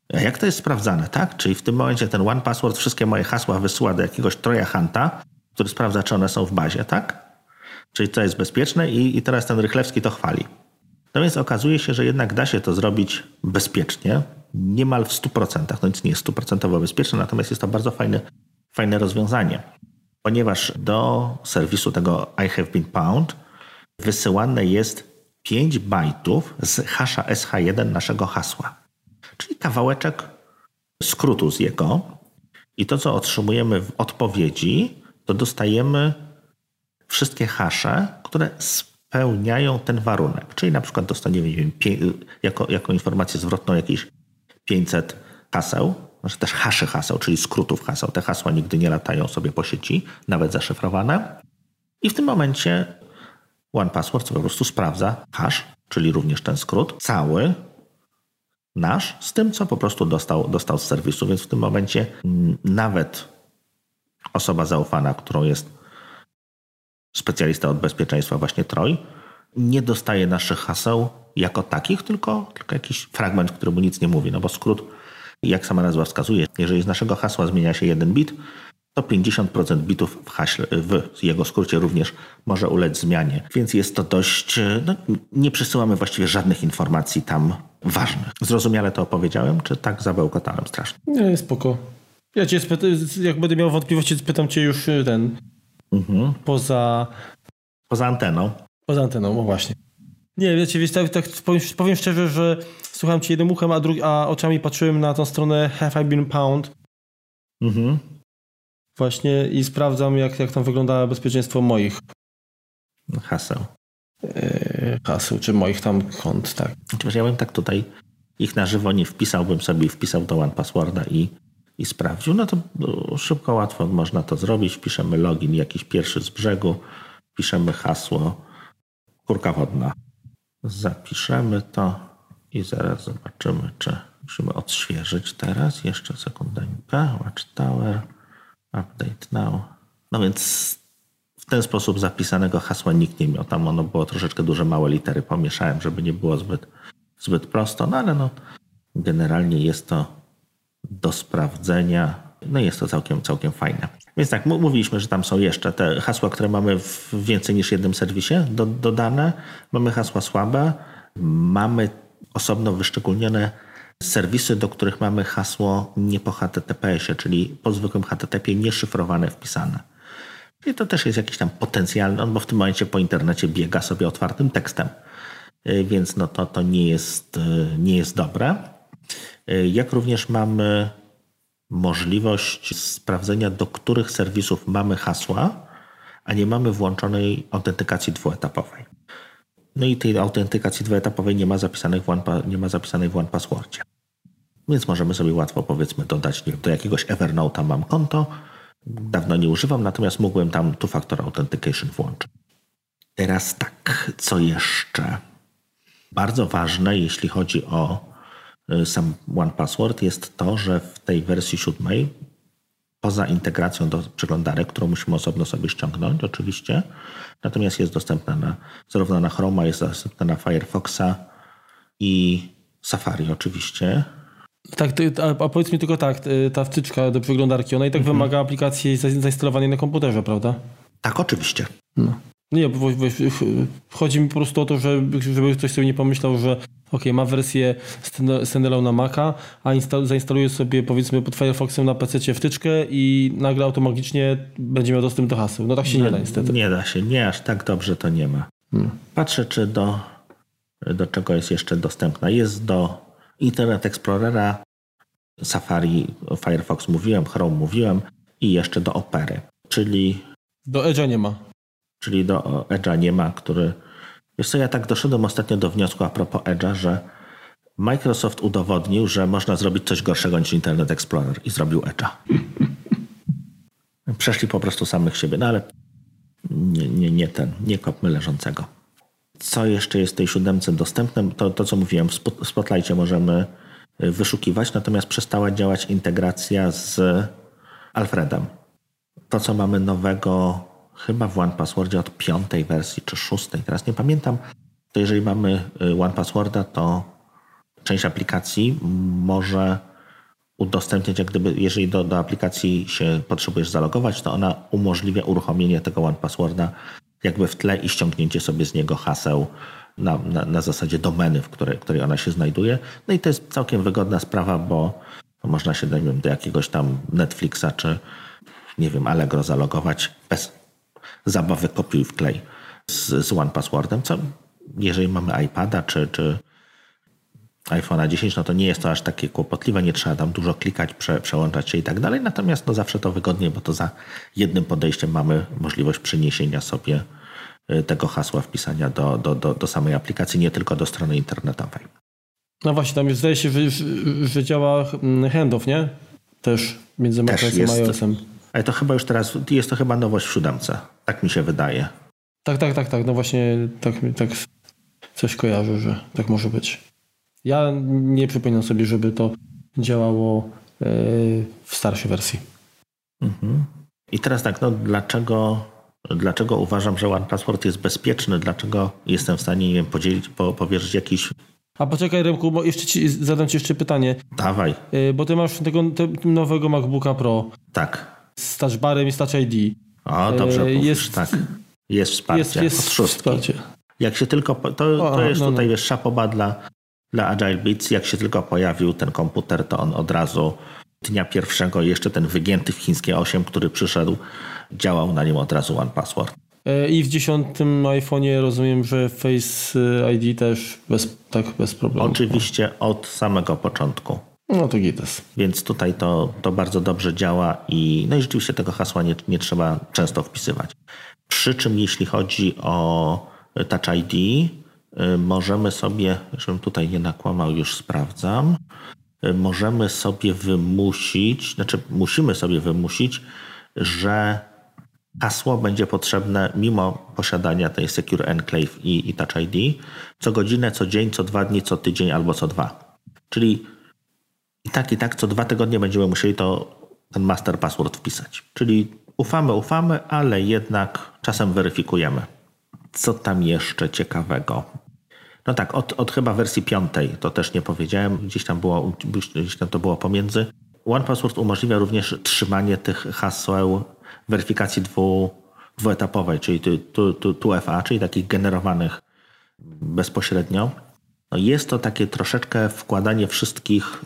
jak to jest sprawdzane, tak? Czyli w tym momencie ten One Password wszystkie moje hasła wysyła do jakiegoś Troja Hunta, który sprawdza, czy one są w bazie, tak? Czyli to jest bezpieczne i, i teraz ten Rychlewski to chwali. No więc okazuje się, że jednak da się to zrobić bezpiecznie, niemal w 100%. No nic nie jest stuprocentowo bezpieczne, natomiast jest to bardzo fajne, fajne rozwiązanie, ponieważ do serwisu tego I have been pound wysyłane jest 5 bajtów z hasza SH1 naszego hasła, czyli kawałeczek skrótu z jego. I to, co otrzymujemy w odpowiedzi, to dostajemy wszystkie hasze, które spełniają ten warunek. Czyli na przykład dostaniemy wiem, jako, jako informację zwrotną jakieś 500 haseł, znaczy też haszy haseł, czyli skrótów haseł. Te hasła nigdy nie latają sobie po sieci, nawet zaszyfrowane. I w tym momencie OnePassword po prostu sprawdza hash, czyli również ten skrót, cały nasz, z tym, co po prostu dostał, dostał z serwisu. Więc w tym momencie nawet osoba zaufana, którą jest specjalista od bezpieczeństwa, właśnie Troj, nie dostaje naszych haseł jako takich, tylko, tylko jakiś fragment, który mu nic nie mówi. No bo skrót, jak sama nazwa wskazuje, jeżeli z naszego hasła zmienia się jeden bit, to 50% bitów w, haśle, w jego skrócie również może ulec zmianie. Więc jest to dość. No, nie przesyłamy właściwie żadnych informacji tam ważnych. Zrozumiale to opowiedziałem, czy tak zabełkotałem strasznie? Nie, spoko. Ja cię spytam, jak będę miał wątpliwości, spytam cię już y, ten. Mhm. Poza. Poza anteną. Poza anteną, no właśnie. Nie, wiecie, wiesz, tak, tak powiem, powiem, szczerze, że słucham cię jednym uchem, a, drugi, a oczami patrzyłem na tą stronę Have I Been Pound. Mhm właśnie i sprawdzam, jak, jak tam wygląda bezpieczeństwo moich haseł. Yy, haseł, czy moich tam kont, tak. Chociaż ja bym tak tutaj ich na żywo nie wpisałbym sobie, wpisał do One Passworda i, i sprawdził. No to no, szybko, łatwo można to zrobić. Wpiszemy login jakiś pierwszy z brzegu, piszemy hasło kurka wodna. Zapiszemy to i zaraz zobaczymy, czy musimy odświeżyć teraz. Jeszcze sekundkę. Watchtower. Update now. No więc w ten sposób zapisanego hasła nikt nie miał. Tam ono było troszeczkę duże, małe litery pomieszałem, żeby nie było zbyt, zbyt prosto, no ale no generalnie jest to do sprawdzenia. No jest to całkiem, całkiem fajne. Więc tak, mówiliśmy, że tam są jeszcze te hasła, które mamy w więcej niż jednym serwisie do, dodane. Mamy hasła słabe, mamy osobno wyszczególnione serwisy, do których mamy hasło nie po HTTPS-ie, czyli po zwykłym HTTP nieszyfrowane wpisane. I to też jest jakiś tam potencjalny, on bo w tym momencie po internecie biega sobie otwartym tekstem, y, więc no to, to nie, jest, y, nie jest dobre. Y, jak również mamy możliwość sprawdzenia, do których serwisów mamy hasła, a nie mamy włączonej autentykacji dwuetapowej. No i tej autentykacji dwuetapowej nie ma zapisanej w One, nie ma zapisanej w OnePasswordzie. Więc możemy sobie łatwo powiedzmy dodać, nie do jakiegoś Evernote'a mam konto, dawno nie używam, natomiast mógłbym tam two-factor authentication włączyć. Teraz tak, co jeszcze? Bardzo ważne, jeśli chodzi o y, sam OnePassword, jest to, że w tej wersji siódmej, poza integracją do przeglądarek, którą musimy osobno sobie ściągnąć, oczywiście, natomiast jest dostępna na, zarówno na Chroma, jest dostępna na Firefoxa i Safari oczywiście, tak, a, a powiedz mi tylko tak, ta wtyczka do przeglądarki, ona i tak mhm. wymaga aplikacji zainstalowanej na komputerze, prawda? Tak, oczywiście. No. Nie, bo, chodzi mi po prostu o to, żeby, żeby ktoś sobie nie pomyślał, że ok, ma wersję standalone na Maca, a instal, zainstaluje sobie powiedzmy pod Firefoxem na PC wtyczkę i nagle automatycznie będzie miał dostęp do haseł. No tak się no, nie da niestety. Nie da się, nie aż tak dobrze to nie ma. Hmm. Patrzę, czy do, do czego jest jeszcze dostępna. Jest do Internet Explorera, Safari, Firefox mówiłem, Chrome mówiłem i jeszcze do Opery, czyli... Do Edge'a nie ma. Czyli do Edge'a nie ma, który... Wiesz co, ja tak doszedłem ostatnio do wniosku a propos Edge'a, że Microsoft udowodnił, że można zrobić coś gorszego niż Internet Explorer i zrobił Edge'a. Przeszli po prostu samych siebie, no ale nie, nie, nie ten, nie kopmy leżącego co jeszcze jest w tej siódemce dostępne, to, to co mówiłem, w Spotlightie możemy y, wyszukiwać, natomiast przestała działać integracja z Alfredem. To, co mamy nowego chyba w One Passwordzie od piątej wersji czy szóstej, teraz nie pamiętam, to jeżeli mamy y, One Passworda, to część aplikacji może udostępniać, jak gdyby, jeżeli do, do aplikacji się potrzebujesz zalogować, to ona umożliwia uruchomienie tego One Passworda jakby w tle i ściągnięcie sobie z niego haseł na, na, na zasadzie domeny, w której, której ona się znajduje. No i to jest całkiem wygodna sprawa, bo można się do jakiegoś tam Netflixa czy nie wiem, Allegro zalogować bez zabawy kopiuj w klej z, z One Passwordem, co jeżeli mamy iPada czy, czy iPhone'a 10, no to nie jest to aż takie kłopotliwe, nie trzeba tam dużo klikać, prze, przełączać się i tak dalej, natomiast no zawsze to wygodnie, bo to za jednym podejściem mamy możliwość przeniesienia sobie y, tego hasła, wpisania do, do, do, do samej aplikacji, nie tylko do strony internetowej. No właśnie, tam zdaje się, że, że działa mm, handoff, nie? Też między macOSem a iOSem. Ale to chyba już teraz, jest to chyba nowość w siódemce. Tak mi się wydaje. Tak, tak, tak, tak. No właśnie tak, tak coś kojarzę, że tak może być. Ja nie przypominam sobie, żeby to działało e, w starszej wersji. Mhm. I teraz tak, no dlaczego, dlaczego uważam, że One Password jest bezpieczny? Dlaczego jestem w stanie nie wiem, podzielić, po, powierzyć jakiś a poczekaj, Remku, bo jeszcze ci, zadam ci jeszcze pytanie. Dawaj. E, bo ty masz tego te, nowego MacBooka Pro. Tak. Z touchbarem i z Touch ID. O, dobrze e, jest, tak. Jest wsparcie jest, jest od szóstki. Wsparcie. Jak się tylko, to, to o, jest no, tutaj no. wiesz, szapoba dla, dla Agile Beats. Jak się tylko pojawił ten komputer, to on od razu dnia pierwszego, jeszcze ten wygięty w chińskie 8, który przyszedł, działał na nim od razu One Password. E, I w dziesiątym iPhone'ie rozumiem, że Face ID też bez, tak bez problemu. Oczywiście od samego początku. No to gites. Więc tutaj to, to bardzo dobrze działa i, no i rzeczywiście tego hasła nie, nie trzeba często wpisywać. Przy czym jeśli chodzi o Touch ID, y, możemy sobie, żebym tutaj nie nakłamał, już sprawdzam, y, możemy sobie wymusić, znaczy musimy sobie wymusić, że hasło będzie potrzebne mimo posiadania tej Secure Enclave i, i Touch ID co godzinę, co dzień, co dwa dni, co tydzień albo co dwa. Czyli i tak, i tak co dwa tygodnie będziemy musieli to, ten master password wpisać. Czyli ufamy, ufamy, ale jednak czasem weryfikujemy. Co tam jeszcze ciekawego? No tak, od, od chyba wersji piątej, to też nie powiedziałem, gdzieś tam, było, gdzieś tam to było pomiędzy. One Password umożliwia również trzymanie tych haseł weryfikacji dwu, dwuetapowej, czyli 2FA, czyli takich generowanych bezpośrednio. No jest to takie troszeczkę wkładanie wszystkich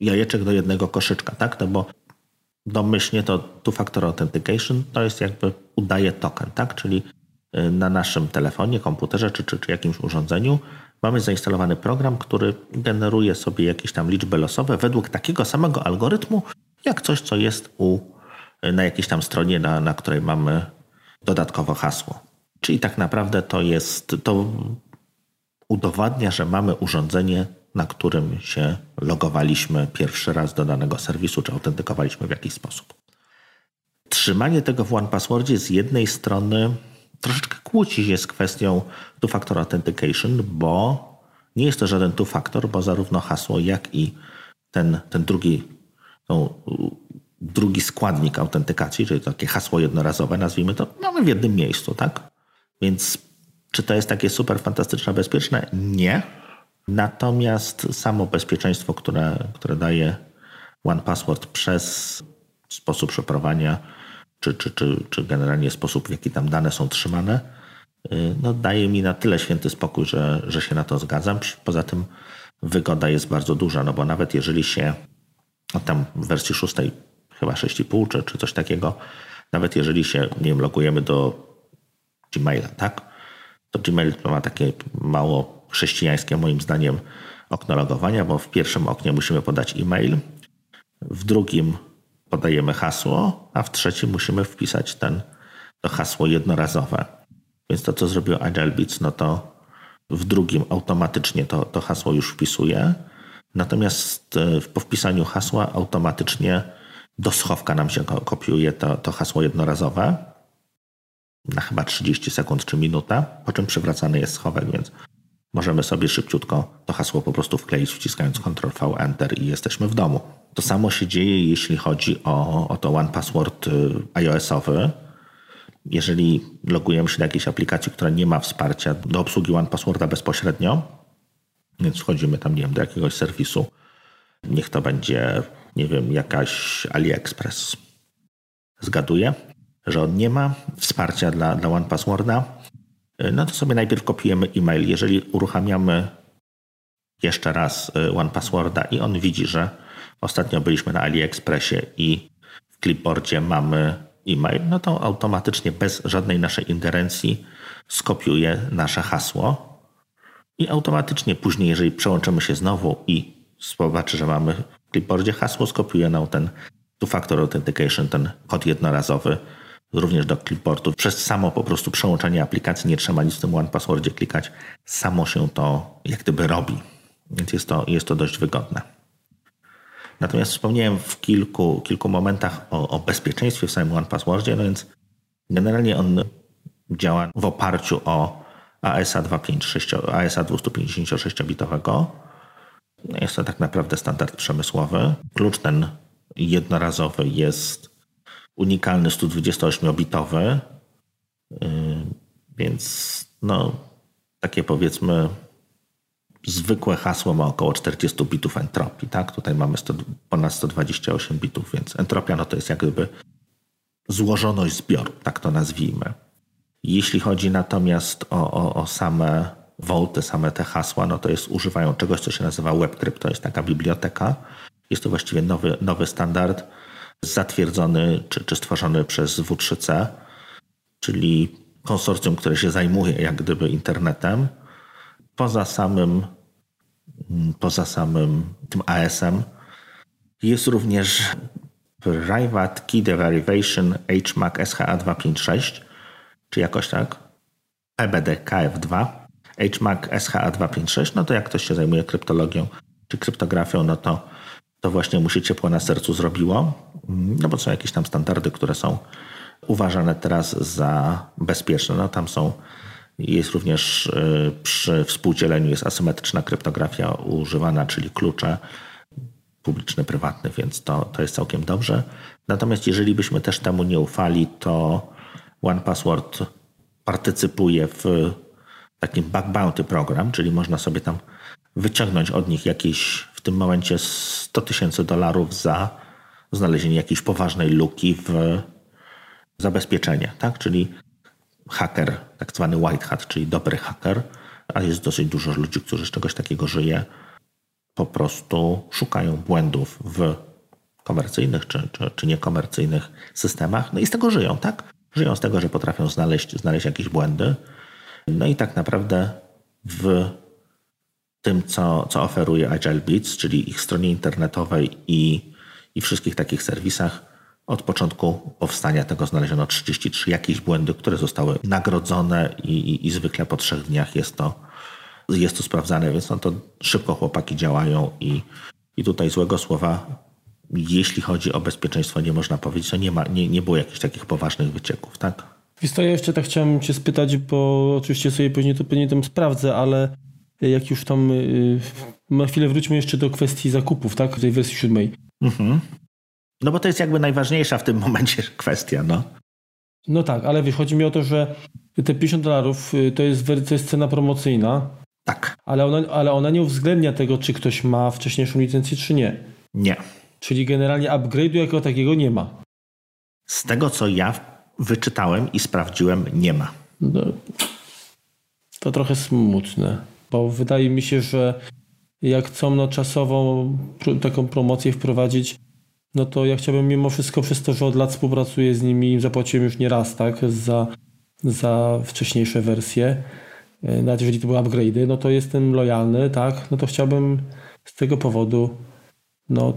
jajeczek do jednego koszyczka, tak? No bo domyślnie to two-factor authentication to jest jakby udaje token, tak? Czyli y, na naszym telefonie, komputerze czy, czy, czy jakimś urządzeniu mamy zainstalowany program, który generuje sobie jakieś tam liczby losowe według takiego samego algorytmu, jak coś, co jest u, y, na jakiejś tam stronie, na, na której mamy dodatkowo hasło. Czyli tak naprawdę to jest, to udowadnia, że mamy urządzenie na którym się logowaliśmy pierwszy raz do danego serwisu, czy autentykowaliśmy w jakiś sposób. Trzymanie tego w One Passwordzie z jednej strony troszeczkę kłóci się z kwestią two-factor authentication, bo nie jest to żaden two-factor, bo zarówno hasło, jak i ten, ten drugi, tą, drugi składnik autentykacji, czyli takie hasło jednorazowe, nazwijmy to, mamy w jednym miejscu, tak? Więc czy to jest takie super fantastyczne, bezpieczne? Nie. Natomiast samo bezpieczeństwo, które, które daje One Password przez sposób przeprowadzania, czy, czy, czy, czy generalnie sposób, w jaki tam dane są trzymane, y, no daje mi na tyle święty spokój, że, że się na to zgadzam. Poza tym wygoda jest bardzo duża, no bo nawet jeżeli się no tam w wersji szóstej, chyba 6,5 czy, czy coś takiego, nawet jeżeli się, nie wiem, logujemy do Gmaila, tak? To Gmail ma takie mało chrześcijańskie, moim zdaniem, okno logowania, bo w pierwszym oknie musimy podać e-mail, w drugim podajemy hasło, a w trzecim musimy wpisać ten, to hasło jednorazowe. Więc to, co zrobił Agile Beats, no to w drugim automatycznie to, to hasło już wpisuje. Natomiast e, po wpisaniu hasła automatycznie do schowka nam się kopiuje to, to hasło jednorazowe na chyba 30 sekund czy minuta, po czym przywracany jest schowek, więc Możemy sobie szybciutko to hasło po prostu wkleić, wciskając Ctrl-V, Enter i jesteśmy w domu. To samo się dzieje, jeśli chodzi o, o to One Password y, iOS-owy. jeżeli logujemy się do jakiejś aplikacji, która nie ma wsparcia do obsługi One Passworda bezpośrednio, więc wchodzimy tam, nie wiem, do jakiegoś serwisu, niech to będzie, nie wiem, jakaś AliExpress. Zgaduję, że on nie ma wsparcia dla, dla One Passworda, no to sobie najpierw kopiujemy e-mail. Jeżeli uruchamiamy jeszcze raz y, One Passworda i on widzi, że ostatnio byliśmy na AliExpressie i w clipboardzie mamy e-mail, no to automatycznie bez żadnej naszej ingerencji skopiuje nasze hasło i automatycznie później, jeżeli przełączymy się znowu i zobaczy, że mamy w clipboardzie hasło, skopiuje nam ten two-factor authentication, ten kod jednorazowy również do clipboardu. Przez samo po prostu przełączenie aplikacji nie trzeba nic w tym One Passwordzie klikać. Samo się to jak gdyby robi. Więc jest to, jest to dość wygodne. Natomiast wspomniałem w kilku, kilku momentach o, o bezpieczeństwie w samym One Passwordzie, no więc generalnie on działa w oparciu o ASA 256, ASA 256-bitowego. Jest to tak naprawdę standard przemysłowy. Klucz ten jednorazowy jest unikalny 128-bitowy, yy, więc no, takie powiedzmy zwykłe hasło ma około 40 bitów entropii, tak? Tutaj mamy 100, ponad 128 bitów, więc entropia no to jest jak gdyby złożoność zbioru, tak to nazwijmy. Jeśli chodzi natomiast o, o, o same wolty, same te hasła, no to jest używają czegoś, co się nazywa WebCrypt, to jest taka biblioteka. Jest to właściwie nowy, nowy standard zatwierdzony czy, czy stworzony przez W3C, czyli konsorcjum, które się zajmuje jak gdyby internetem. Poza samym, poza samym tym ASM jest również Private Key Derivation HMAC SHA-256, czy jakoś tak, PBD KF2, HMAC SHA-256, no to jak ktoś się zajmuje kryptologią czy kryptografią, no to, to właśnie mu się ciepło na sercu zrobiło, no bo są jakieś tam standardy, które są uważane teraz za bezpieczne. No tam są jest również y, przy współdzieleniu jest asymetryczna kryptografia używana, czyli klucze publiczne, prywatne, więc to, to jest całkiem dobrze. Natomiast jeżeli byśmy też temu nie ufali, to One Password partycypuje w takim bug bounty program, czyli można sobie tam wyciągnąć od nich jakieś tym momencie 100 tysięcy dolarów za znalezienie jakiejś poważnej luki w zabezpieczenie, tak? Czyli haker, tak zwany white hat, czyli dobry haker, a jest dosyć dużo ludzi, którzy z czegoś takiego żyje, po prostu szukają błędów w komercyjnych czy, czy, czy niekomercyjnych systemach, no i z tego żyją, tak? Żyją z tego, że potrafią znaleźć, znaleźć jakieś błędy. No i tak naprawdę w tym, co, co oferuje Agile Beats, czyli ich stronie internetowej i, i wszystkich takich serwisach, od początku powstania tego znaleziono 33 jakieś błędy, które zostały nagrodzone i, i, i zwykle po trzech dniach jest to, jest to sprawdzane, więc no to szybko chłopaki działają i, i tutaj złego słowa, jeśli chodzi o bezpieczeństwo, nie można powiedzieć, że nie, ma, nie, nie było jakichś takich poważnych wycieków, tak? Wiesz ja jeszcze tak chciałem cię spytać, bo oczywiście sobie później to pewnie tam sprawdzę, ale jak już tam yy, na chwilę wróćmy jeszcze do kwestii zakupów, tak? W tej wersji siódmej. Mhm. No bo to jest jakby najważniejsza w tym momencie kwestia, no. No tak, ale wiesz, chodzi mi o to, że te 50 dolarów y, to jest, to jest cena promocyjna. Tak. Ale ona, ale ona nie uwzględnia tego, czy ktoś ma wcześniejszą licencję, czy nie. Nie. Czyli generalnie upgrade'u jako takiego nie ma. Z tego, co ja wyczytałem i sprawdziłem, nie ma. No, to trochę smutne, bo wydaje mi się, że jak chcą czasową taką promocję wprowadzić, no to ja chciałbym mimo wszystko przez to, że od lat współpracuję z nimi, zapłaciłem już nie raz, tak, za, za wcześniejsze wersje, e, nawet jeżeli to były upgrade'y, no to jestem lojalny, tak, no to chciałbym z tego powodu, no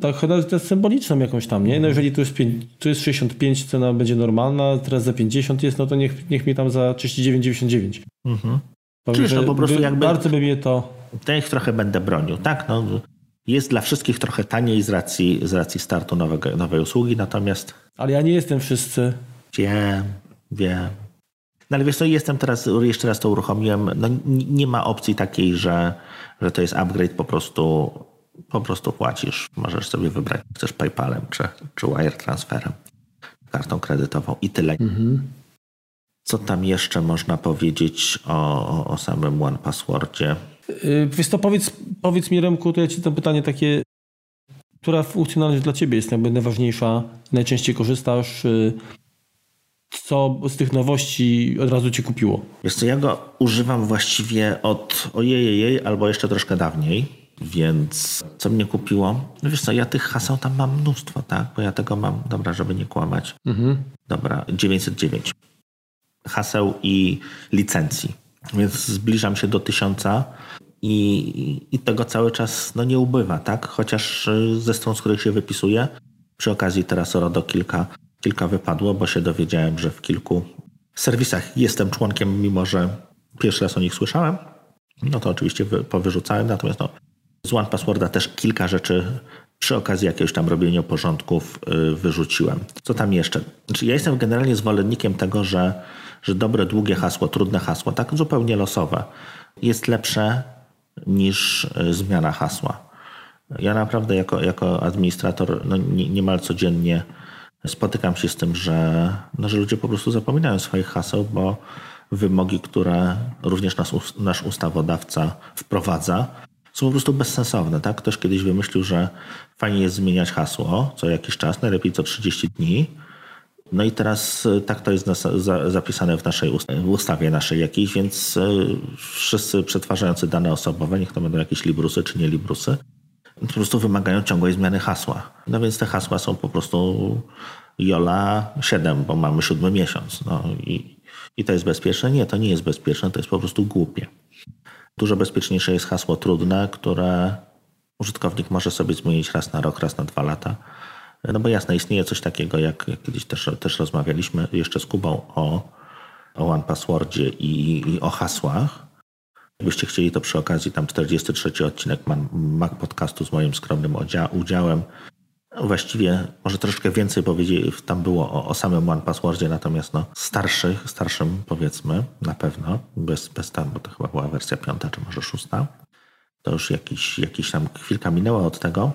tak chyba symboliczną jakąś tam, nie? No jeżeli tu jest, 5, tu jest 65, cena będzie normalna, teraz za 50 jest, no to niech, niech mi tam za 39,99. Mhm. Czyż, no po prostu by, jakby... Bardzo by mnie to... Ich trochę będę bronił, tak? No, jest dla wszystkich trochę taniej z racji, z racji startu nowego, nowej usługi, natomiast... Ale ja nie jestem wszyscy. Wiem, wiem. No ale wiesz co, jestem teraz, jeszcze raz to uruchomiłem, no nie ma opcji takiej, że, że to jest upgrade, po prostu, po prostu płacisz. Możesz sobie wybrać, chcesz PayPalem czy, czy wire transferem, kartą kredytową i tyle. Mhm. Co tam jeszcze można powiedzieć o, o, o samym One Passwordzie? Yy, wiesz to powiedz, powiedz mi Remku, to ja ci to pytanie takie, która funkcjonalność dla ciebie jest jakby najważniejsza, najczęściej korzystasz, yy, co z tych nowości od razu cię kupiło? Wiesz co, ja go używam właściwie od ojej, albo jeszcze troszkę dawniej, więc co mnie kupiło? No wiesz co, ja tych haseł tam mam mnóstwo, tak? Bo ja tego mam, dobra, żeby nie kłamać. Mhm. Dobra, 909 haseł i licencji. Więc zbliżam się do tysiąca i, i tego cały czas no, nie ubywa, tak? Chociaż y, ze stron, z których się wypisuje, przy okazji teraz RODO kilka, kilka wypadło, bo się dowiedziałem, że w kilku serwisach jestem członkiem, mimo że pierwszy raz o nich słyszałem. No to oczywiście powyrzucałem, natomiast no, z One Passworda też kilka rzeczy przy okazji jakiegoś tam robienia porządków y, wyrzuciłem. Co tam jeszcze? Znaczy, ja jestem generalnie zwolennikiem tego, że że dobre, długie hasło, trudne hasło, tak zupełnie losowe, jest lepsze niż e, zmiana hasła. Ja naprawdę jako, jako administrator no, nie, niemal codziennie spotykam się z tym, że, no, że ludzie po prostu zapominają swoich haseł, bo wymogi, które również nas, nasz ustawodawca wprowadza, są po prostu bezsensowne. Tak? Ktoś kiedyś wymyślił, że fajnie jest zmieniać hasło co jakiś czas, najlepiej co 30 dni, no i teraz e, tak to jest zapisane w naszej w ustawie naszej jakiejś, więc e, wszyscy przetwarzający dane osobowe, niech to będą jakieś librusy czy nie librusy, po prostu wymagają ciągłej zmiany hasła. No więc te hasła są po prostu Jola 7, bo mamy siódmy miesiąc. No i, i to jest bezpieczne? Nie, to nie jest bezpieczne, to jest po prostu głupie. Dużo bezpieczniejsze jest hasło trudne, które użytkownik może sobie zmienić raz na rok, raz na dwa lata no bo jasne, istnieje coś takiego, jak, kiedyś też, też rozmawialiśmy jeszcze z Kubą o, o One Passwordzie i, i o hasłach. Jakbyście chcieli, to przy okazji tam 43 odcinek Mac Podcastu z moim skromnym udziałem. Właściwie może troszkę więcej powiedzieć, tam było o, o samym One Passwordzie, natomiast no, starszych, starszym powiedzmy, na pewno, bez, bez tam, bo to chyba była wersja piąta, czy może szósta. To już jakiś, jakiś tam chwilka minęła od tego.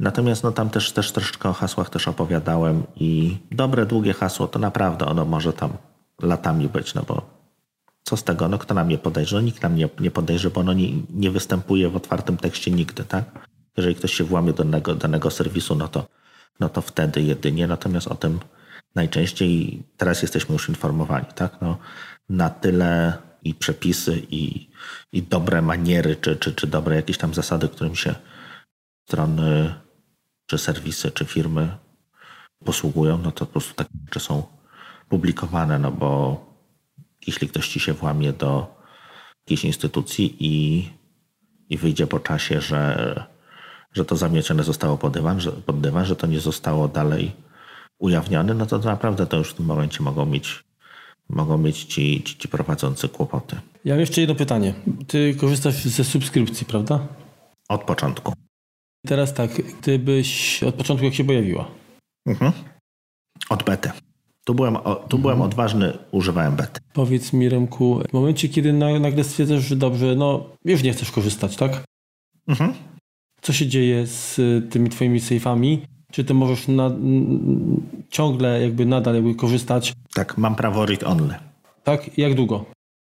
Natomiast no, tam też, też troszeczkę o hasłach też opowiadałem i dobre, długie hasło to naprawdę ono może tam latami być, no bo co z tego, no kto nam nie podejrzy? No nikt nam nie, nie podejrzy, bo ono nie, nie występuje w otwartym tekście nigdy, tak? Jeżeli ktoś się włamie do danego, danego serwisu, no to, no to wtedy jedynie, natomiast o tym najczęściej teraz jesteśmy już informowani, tak? No, na tyle i przepisy, i, i dobre maniery, czy, czy, czy dobre jakieś tam zasady, którym się strony czy serwisy, czy firmy posługują, no to po prostu takie rzeczy są publikowane, no bo jeśli ktoś ci się włamie do jakiejś instytucji i, i wyjdzie po czasie, że, że to zamiecione zostało pod dywan, że, pod dywan, że to nie zostało dalej ujawnione, no to naprawdę to już w tym momencie mogą mieć, mogą mieć ci, ci, ci prowadzący kłopoty. Ja mam jeszcze jedno pytanie. Ty korzystasz ze subskrypcji, prawda? Od początku. Teraz tak, gdybyś od początku jak się pojawiła. Mhm. Od bety. Tu byłem, tu mhm. byłem odważny, używałem bety. Powiedz mi, Remku, w momencie, kiedy nagle stwierdzasz, że dobrze, no już nie chcesz korzystać, tak? Mhm. Co się dzieje z tymi twoimi sejfami? Czy ty możesz na, ciągle jakby nadal jakby korzystać? Tak, mam prawo read only. Tak? Jak długo?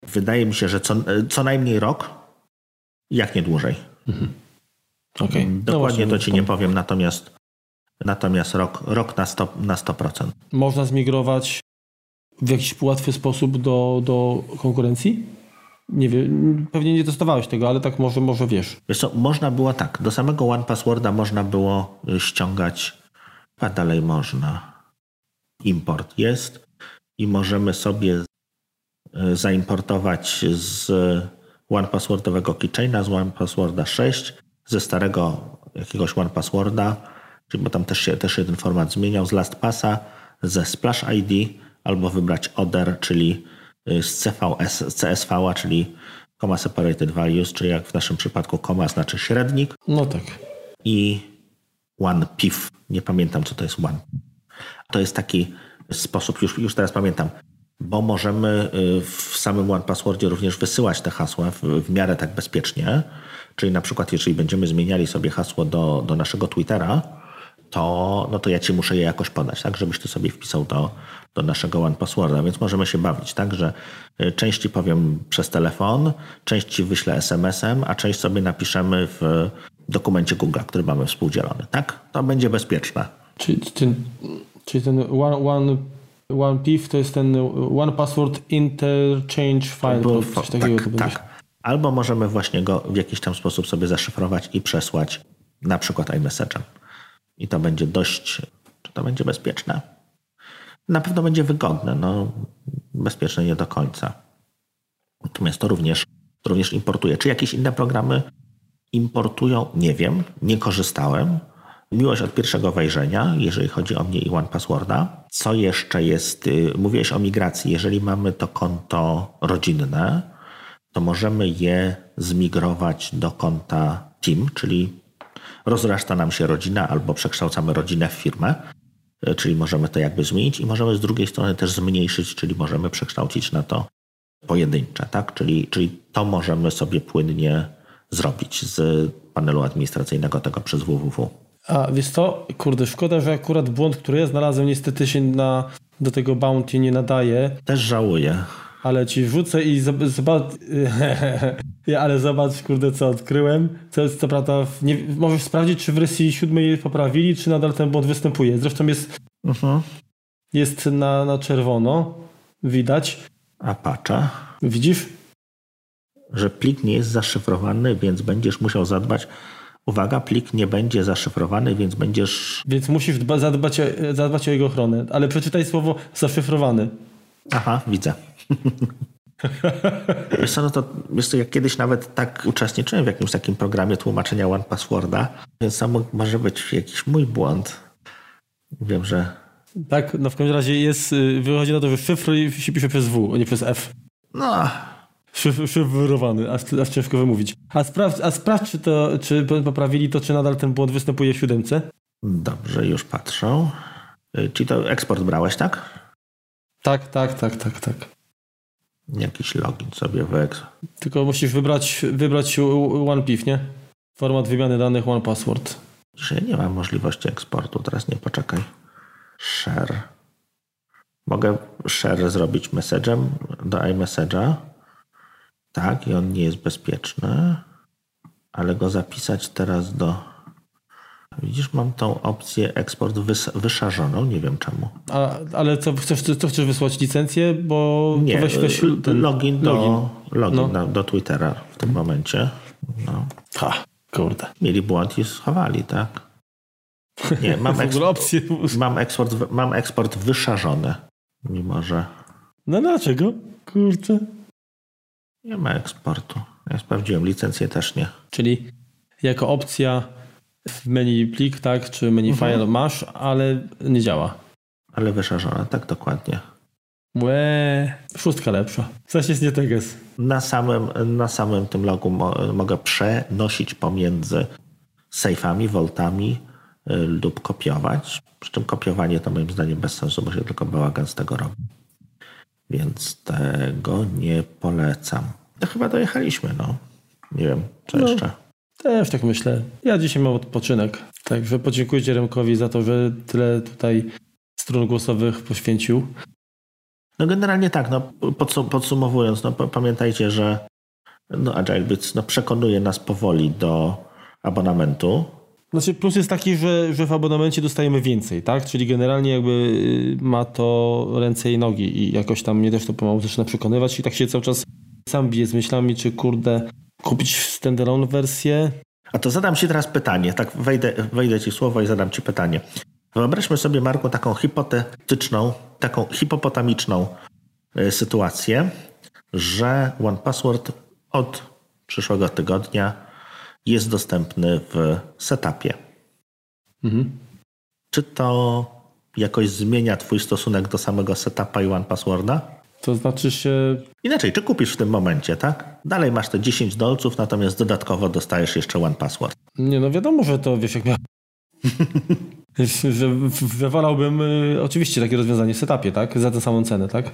Wydaje mi się, że co, co najmniej rok, jak nie dłużej. Mhm. Okay. Mm, dokładnie no to ci nie powiem, natomiast, natomiast rok, rok na, 100, na 100%. Można zmigrować w jakiś łatwy sposób do, do konkurencji? Nie wiem, pewnie nie testowałeś tego, ale tak może, może wiesz. Wiesz co, można było tak, do samego One Passworda można było y, ściągać, a dalej można. Import jest i możemy sobie y, zaimportować z One Passwordowego keychaina, z One Passworda 6 ze starego jakiegoś One Passworda, czyli bo tam też się też jeden format zmieniał, z LastPassa, ze Splash ID, albo wybrać ODER, czyli y, z CVS, z CSV, czyli Comma Separated Values, czyli jak w naszym przypadku comma znaczy średnik. No tak. I One PIF. Nie pamiętam, co to jest One. To jest taki sposób, już, już teraz pamiętam, bo możemy y, w samym One Passwordzie również wysyłać te hasła w, w miarę tak bezpiecznie. Czyli na przykład, jeżeli będziemy zmieniali sobie hasło do, do naszego Twittera, to, no to ja ci muszę je jakoś podać, tak, żebyś ty sobie wpisał do, do naszego one passworda, więc możemy się bawić, tak, że y, część ci powiem przez telefon, część ci wyślę SMS-em, a część sobie napiszemy w dokumencie Google, który mamy współdzielony, tak? To będzie bezpieczne. Czyli ten, czyli ten one, one, one PIF to jest ten One Password Interchange File, Bo- coś takiego to tak, będzie. tak. Albo możemy właśnie go w jakiś tam sposób sobie zaszyfrować i przesłać na przykład iMessage'em. I to będzie dość, czy to będzie bezpieczne? Na pewno będzie wygodne, no bezpieczne nie do końca. Natomiast to również, również importuje. Czy jakieś inne programy importują? Nie wiem, nie korzystałem. Miłość od pierwszego wejrzenia, jeżeli chodzi o mnie i One Passworda. Co jeszcze jest? y, Mówiłeś o migracji. Jeżeli mamy to konto rodzinne, to możemy je zmigrować do konta Team, czyli rozrasta nam się rodzina albo przekształcamy rodzinę w firmę, y, czyli możemy to jakby zmienić i możemy z drugiej strony też zmniejszyć, czyli możemy przekształcić na to pojedyncze, tak? Czyli, czyli to możemy sobie płynnie zrobić z panelu administracyjnego tego przez www. A wiesz co, kurde, szkoda, że akurat błąd, który ja znalazłem, niestety się na, do tego bounty nie nadaje, Też żałuję. Ale ci wrzucę i zob- zobacz, ja, ale zobacz, kurde, co odkryłem. To jest co prawda, w- nie, możesz sprawdzić, czy w wersji siódmej poprawili, czy nadal ten błąd występuje. Zresztą jest, Mhm. jest na, na czerwono, widać. Apache, Widzisz? że plik nie jest zaszyfrowany, więc będziesz musiał zadbać. Uwaga, plik nie będzie zaszyfrowany, więc będziesz. Więc musisz dba, zadbać, o, zadbać o jego ochronę. Ale przeczytaj słowo zaszyfrowany. Aha, widzę. Wiesz co, no to wiesz co, ja kiedyś nawet tak uczestniczyłem w jakimś takim programie tłumaczenia One Passworda, więc mógł- może być jakiś mój błąd. Wiem, że Tak, no w każdym razie jest, y, wychodzi na to, że szyfr się pisze przez W, a nie przez F. no, Szyf, szyfrowany, aż, aż ciężko wymówić. A sprawdź, a sprawdź czy, to, czy poprawili to, czy nadal ten błąd występuje w siódemce. dobrze, już patrzę. Y, Czyli to eksport brałeś, tak? Tak, tak, tak, tak, tak. Jakiś login sobie w. Tylko musisz wybrać, wybrać OnePIF, nie? Format wymiany danych OnePassword. Że nie mam możliwości eksportu, teraz nie poczekaj. Share. Mogę share zrobić message'em do iMessage'a. Tak, i on nie jest bezpieczny, ale go zapisać teraz do. Widzisz, mam tą opcję eksport wys- wyszarzoną, nie wiem czemu. A, ale co chcesz, co chcesz wysłać licencję? Bo Nie, weź, weź ten login do, login. login No. na, do Twittera w tym momencie. No. Ha, kurde. Mieli błąd i schowali, tak? Nie, mam, eksport, opcję. mam, eksport, mam eksport wyszarzony, mimo że No dlaczego? Kurczę. nie ma eksportu. Ja sprawdziłem, licencję też nie. Czyli jako opcja w menu plik, tak, czy menu Mhm. file masz, ale nie działa. Ale wyszarzone, tak dokładnie. Łe, szóstka lepsza. Coś jest nie teges. Na samym, na samym tym logu mo, mogę przenosić pomiędzy sejfami, voltami y, lub kopiować. Przy czym kopiowanie to moim zdaniem bez sensu, bo się tylko bałagan z tego robi. Więc tego nie polecam. To chyba dojechaliśmy, no. Nie wiem, co No. jeszcze. Też tak myślę. Ja dzisiaj mam odpoczynek. Także podziękujcie Remkowi za to, że tyle tutaj stron głosowych poświęcił. No generalnie tak, no podsum- podsumowując, no pamiętajcie, że no Agile Bits no, przekonuje nas powoli do abonamentu. Znaczy plus jest taki, że, że w abonamencie dostajemy więcej, tak? Czyli generalnie jakby y, ma to ręce i nogi i jakoś tam mnie też to pomału zaczyna przekonywać i tak się cały czas sam biję z myślami, czy kurde kupić standalone wersję. A to zadam Ci teraz pytanie, tak wejdę, wejdę Ci słowo i zadam Ci pytanie. Wyobraźmy sobie, Marku, taką hipotetyczną, taką hipopotamiczną y, sytuację, że OnePassword od przyszłego tygodnia jest dostępny w setupie. Mhm. Czy to jakoś zmienia Twój stosunek do samego setupa i OnePassworda? To znaczy się Inaczej, czy kupisz w tym momencie, tak? Dalej masz te 10 dolców, natomiast dodatkowo dostajesz jeszcze OnePassword. Nie, no wiadomo, że to wiesz, jak miał. że, wolałbym y, oczywiście takie rozwiązanie w setupie, tak? Za tę samą cenę, tak?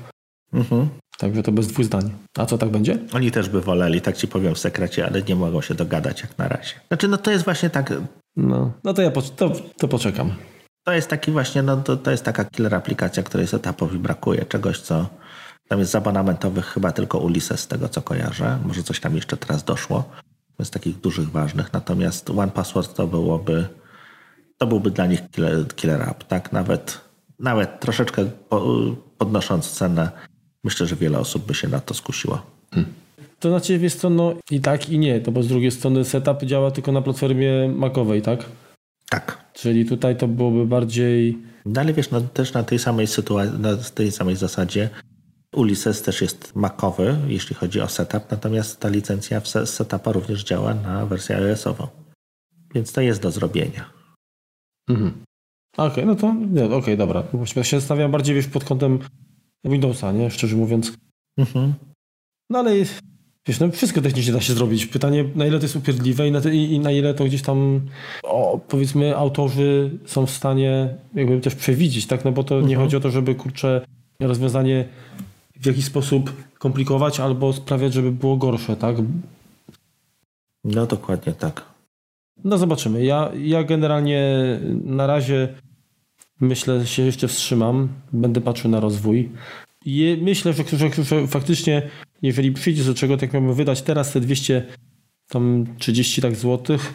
Mhm. Także to bez dwóch zdań. A co tak będzie? Oni też by woleli, tak ci powiem w sekrecie, ale nie mogą się dogadać jak na razie. Znaczy, no to jest właśnie tak, No, no to ja po, to, to poczekam. To jest taki właśnie, no to, to jest taka killer aplikacja, której setupowi brakuje. Czegoś, co tam jest z abonamentowych chyba tylko Ulysses z tego, co kojarzę. Może coś tam jeszcze teraz doszło. Z takich dużych, ważnych. Natomiast One Password to byłoby to byłby dla nich killer, killer app, tak? Nawet, nawet troszeczkę podnosząc cenę, myślę, że wiele osób by się na to skusiło. Hmm. To znaczy, wiesz co, no i tak i nie, to bo z drugiej strony setup działa tylko na platformie Macowej, tak? Tak. Czyli tutaj to byłoby bardziej... No ale wiesz, no, też na tej samej sytuacji, na tej samej zasadzie Ulysses też jest makowy, jeśli chodzi o setup, natomiast ta licencja z setupa również działa na wersję iOS-ową. Więc to jest do zrobienia. Mhm. Okej, okay, no to okej, okay, dobra. Właściwie się zastanawiam bardziej wiesz, pod kątem Windowsa, nie? Szczerze mówiąc. Mhm. No ale wiesz, no wszystko technicznie da się zrobić. Pytanie, na ile to jest upierdliwe i na, te, i na ile to gdzieś tam o, powiedzmy autorzy są w stanie jakby też przewidzieć, tak? No bo to mhm. nie chodzi o to, żeby kurczę rozwiązanie w jakiś sposób komplikować albo sprawiać, żeby było gorsze, tak? No dokładnie tak. No zobaczymy. Ja, ja generalnie na razie myślę, się jeszcze wstrzymam. Będę patrzył na rozwój. I myślę, że, że, że faktycznie, jeżeli przyjdzie do czego, tak miałbym wydać teraz te 200 tam 30 tak złotych,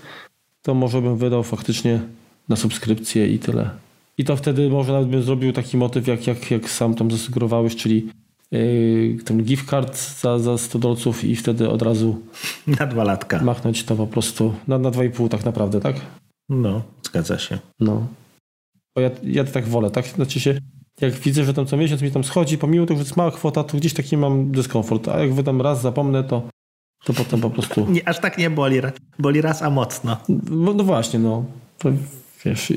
to może bym wydał faktycznie na subskrypcję i tyle. I to wtedy może nawet bym zrobił taki motyw, jak, jak, jak sam tam zasugerowałeś, czyli ten gift card za, za 100 dolców i wtedy od razu na dwa latka. Machnąć to po prostu na, na 2,5 tak naprawdę, tak? No, zgadza się. No. Bo ja, ja tak wolę, tak? Znaczy się, jak widzę, że tam co miesiąc mi tam schodzi, pomimo tego, że jest mała kwota, to gdzieś taki mam dyskomfort. A jak wydam raz, zapomnę, to, to potem po prostu... Nie, aż tak nie boli. Boli raz, a mocno. No, no właśnie, no. To, wiesz,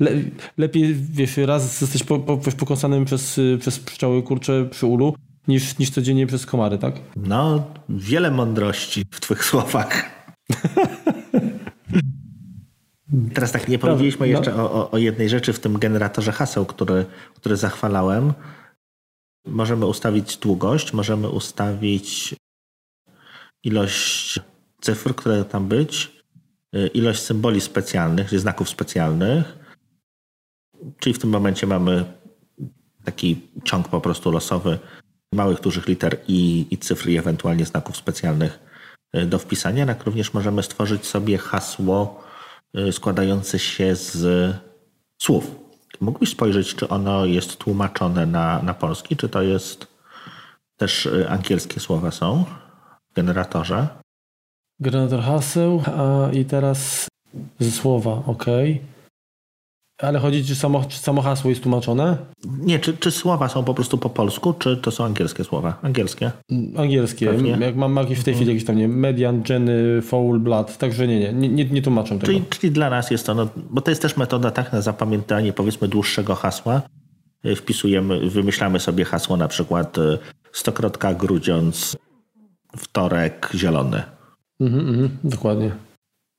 le, lepiej, wiesz, raz jesteś po, po, pokąsanym przez, przez pszczoły, kurcze przy ulu, niż, niż codziennie przez komary, tak? No, wiele mądrości w twych słowach. Teraz tak, nie powiedzieliśmy no. jeszcze o, o, jednej rzeczy w tym generatorze haseł, który, który zachwalałem. Możemy ustawić długość, możemy ustawić ilość cyfr, które tam być, y, ilość symboli specjalnych, czyli znaków specjalnych. Czyli w tym momencie mamy taki ciąg po prostu losowy małych, dużych liter i, i cyfr i ewentualnie znaków specjalnych y, do wpisania. Jak również możemy stworzyć sobie hasło y, składające się z słów. Mógłbyś spojrzeć, czy ono jest tłumaczone na, na polski, czy to jest też y, angielskie słowa są w generatorze? Generator haseł a, i teraz ze słowa, ok. Ale chodzi, czy samo, czy samo hasło jest tłumaczone? Nie, czy, czy słowa są po prostu po polsku, czy to są angielskie słowa? Angielskie? Angielskie. Pewnie. Jak mam jakieś w tej chwili jakieś tam, nie Median, Jenny, Foul, Blood, także nie, nie, nie, nie tłumaczą tego. Czyli, czyli dla nas jest to, no, bo to jest też metoda tak na zapamiętanie powiedzmy dłuższego hasła. Y, wpisujemy, wymyślamy sobie hasło na przykład y, stokrotka grudziąc, wtorek, zielony. Mhm, mhm, dokładnie.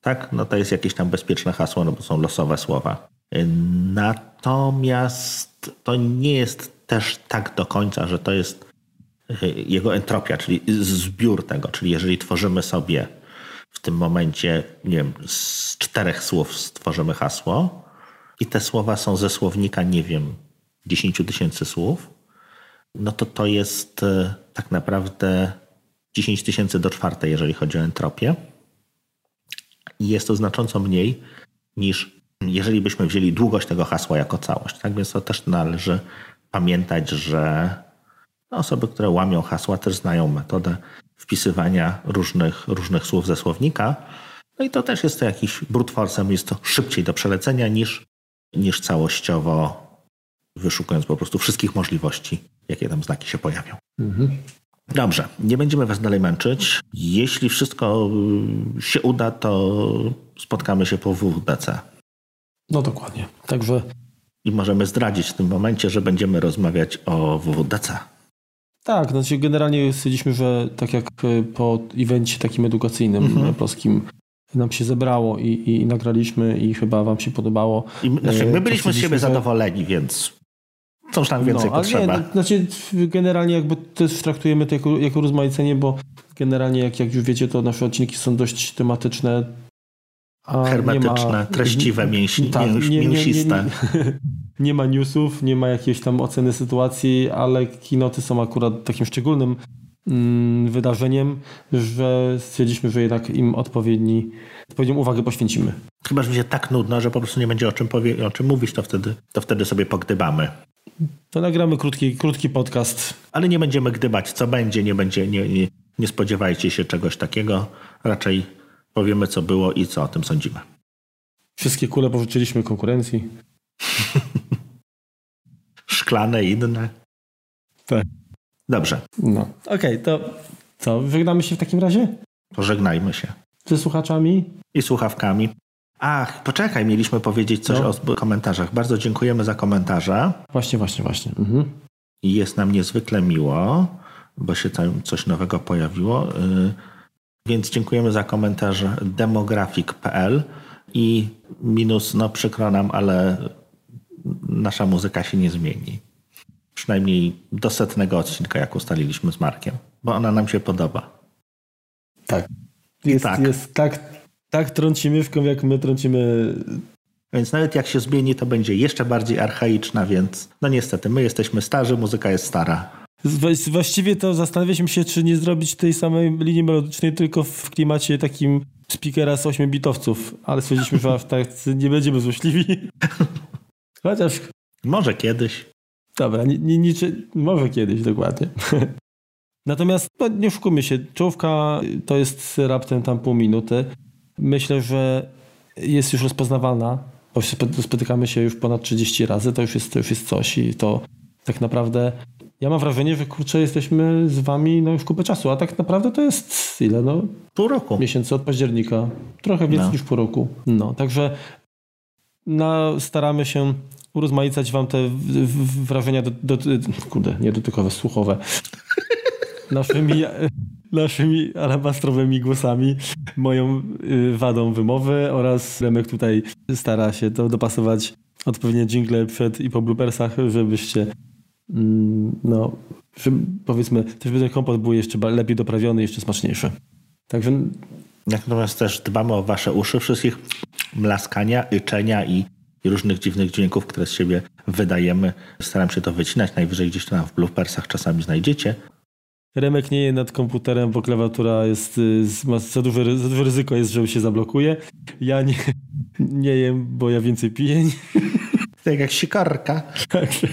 Tak, no to jest jakieś tam bezpieczne hasło, no bo są losowe słowa. Natomiast to nie jest też tak do końca, że to jest e, jego entropia, czyli zbiór tego. Czyli jeżeli tworzymy sobie w tym momencie, nie wiem, z czterech słów stworzymy hasło i te słowa są ze słownika, nie wiem, 10 tysięcy słów, no to to jest e, tak naprawdę 10 tysięcy do czwartej, jeżeli chodzi o entropię. I jest to znacząco mniej niż jeżeli byśmy wzięli długość tego hasła jako całość. Tak więc to też należy pamiętać, że osoby, które łamią hasła, też znają metodę wpisywania różnych, różnych słów ze słownika. No i to też jest to jakiś brute force'em, jest to szybciej do przelecenia niż, niż całościowo wyszukując po prostu wszystkich możliwości, jakie tam znaki się pojawią. Mhm. Dobrze, nie będziemy Was dalej męczyć. Jeśli wszystko się uda, to spotkamy się po WWDC. No dokładnie. Także. I możemy zdradzić w tym momencie, że będziemy rozmawiać o WWDC. Tak, znaczy generalnie stwierdziliśmy, że tak jak e, po evencie takim edukacyjnym mhm. polskim nam się zebrało i, i, nagraliśmy i chyba wam się podobało. I, znaczy, my e, byliśmy z siebie zadowoleni, więc coś tam więcej no, potrzeba. Nie, znaczy generalnie jakby też traktujemy to jako, jako rozmaicenie, bo generalnie jak, jak już wiecie, to nasze odcinki są dość tematyczne, A Hermetyczne, ma, treściwe, mięsi, tak, mięs, nie, nie, mięsiste. Nie, nie, ma newsów, nie ma jakiejś tam oceny sytuacji, ale kinoty są akurat takim szczególnym mm, wydarzeniem, że stwierdziliśmy, że jednak im odpowiedni, odpowiednią uwagę poświęcimy. Chyba, że będzie tak nudno, że po prostu nie będzie o czym, powie, o czym mówić, to wtedy, to wtedy sobie pogdybamy. To nagramy krótki, krótki podcast. Ale nie będziemy gdybać, co będzie, nie będzie, nie, nie, nie spodziewajcie się czegoś takiego. Raczej powiemy, co było i co o tym sądzimy. Wszystkie kule pożyczyliśmy konkurencji. Szklane inne. Tak. Dobrze, No. Okej, okay, to co? Żegnamy się w takim razie? pożegnajmy się. Ze słuchaczami? I słuchawkami. Ach, poczekaj, mieliśmy powiedzieć coś No. o komentarzach. Bardzo dziękujemy za komentarze. Właśnie, właśnie, właśnie. Mhm. Jest nam niezwykle miło, bo się tam coś nowego pojawiło. Yy, Więc dziękujemy za komentarz demografik.pl i minus, no przykro nam, ale nasza muzyka się nie zmieni. Przynajmniej do setnego odcinka, jak ustaliliśmy z Markiem, bo ona nam się podoba. Tak. Jest, tak. jest tak, tak trącimy w jak my trącimy Więc nawet jak się zmieni, to będzie jeszcze bardziej archaiczna, więc no niestety, my jesteśmy starzy, muzyka jest stara. Wła- Właściwie to zastanawialiśmy się, czy nie zrobić tej samej linii melodycznej, tylko w klimacie takim speakera z 8 bitowców, ale stwierdziliśmy, że tak nie będziemy złośliwi. Chociaż, Może kiedyś. dobra, nie, może kiedyś dokładnie. Natomiast no, nie oszukujmy się, czołówka to jest raptem tam pół minuty. Myślę, że jest już rozpoznawalna, bo spotykamy się już ponad 30 razy, to już jest, to już jest coś i to tak naprawdę ja mam wrażenie, że kurczę, jesteśmy z wami no już kupę czasu, a tak naprawdę to jest ile, no Pół roku. miesięcy od października, trochę więcej No. niż pół roku. No, także no, staramy się urozmaicać wam te wrażenia, do, do, kurde, nie dotykowe, słuchowe, naszymi, naszymi alabastrowymi głosami, moją y, wadą wymowy oraz Remek tutaj stara się to dopasować odpowiednie jingle przed i po bloopersach, żebyście no, żeby, powiedzmy, też by ten kompot był jeszcze lepiej doprawiony, jeszcze smaczniejszy. Także Natomiast też dbamy o wasze uszy, wszystkich mlaskania, yczenia i, i różnych dziwnych dźwięków, które z siebie wydajemy. Staram się to wycinać, najwyżej gdzieś tam w bloopersach czasami znajdziecie. Remek nie je nad komputerem, bo klawiatura jest, y, ma za duże, za duże ryzyko jest, że się zablokuje. Ja nie, nie jem, bo ja więcej piję. Tak jak sikarka. Także,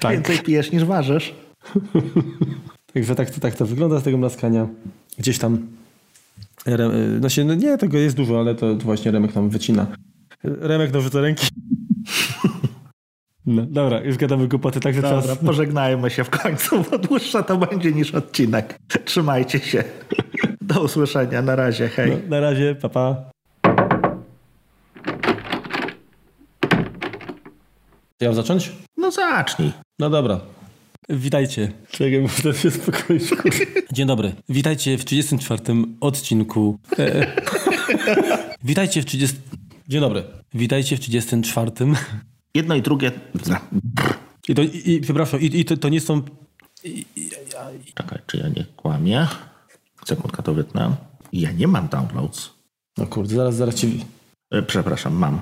tak, Więcej pijesz niż ważysz. także tak, to, tak to wygląda z tego mlaskania. Gdzieś tam, Re, y, no się, nie, tego jest dużo, ale to, to właśnie Remek tam wycina. Remek nożyce ręki. No, dobra, już gadamy głupoty, także Dobra, czas. pożegnajmy się w końcu, bo dłuższa to będzie niż odcinek. Trzymajcie się. Do usłyszenia. Na razie. Hej. No, na razie, papa. Ja mam zacząć? No zacznij. No dobra. Witajcie. Czekaj, muszę się spokoić. kurde. Dzień dobry. Witajcie w 34 odcinku. E, witajcie w 30... Dzień dobry. Witajcie w 34. Jedno i drugie. I to, i, i, przepraszam, i, i to, to nie są... Czekaj, czy ja nie kłamię? Sekundka to wytnę. Ja nie mam downloads. No kurde, zaraz, zaraz ci... E, Przepraszam, mam.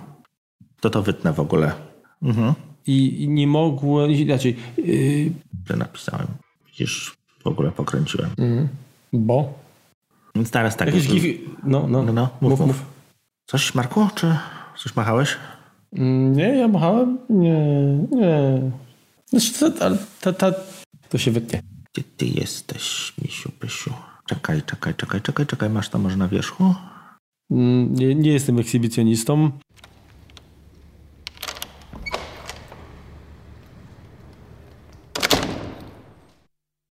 To to wytnę w ogóle. Mhm. I, i nie mogłem... Inaczej... Yy, Źle napisałem. Widzisz, w ogóle pokręciłem. bo... Więc teraz tak. Jakieś gif... No, no, No, no, mów, mów, mów. Coś, Marku? Czy coś machałeś? Mm, Nie, ja machałem? Nie, nie. Znaczy, to, ale ta, ta, to się wytnie. Gdzie ty jesteś, misiu, pysiu? Czekaj, czekaj, czekaj, czekaj, czekaj. Masz to może na wierzchu? Mm, Nie, nie jestem ekshibicjonistą.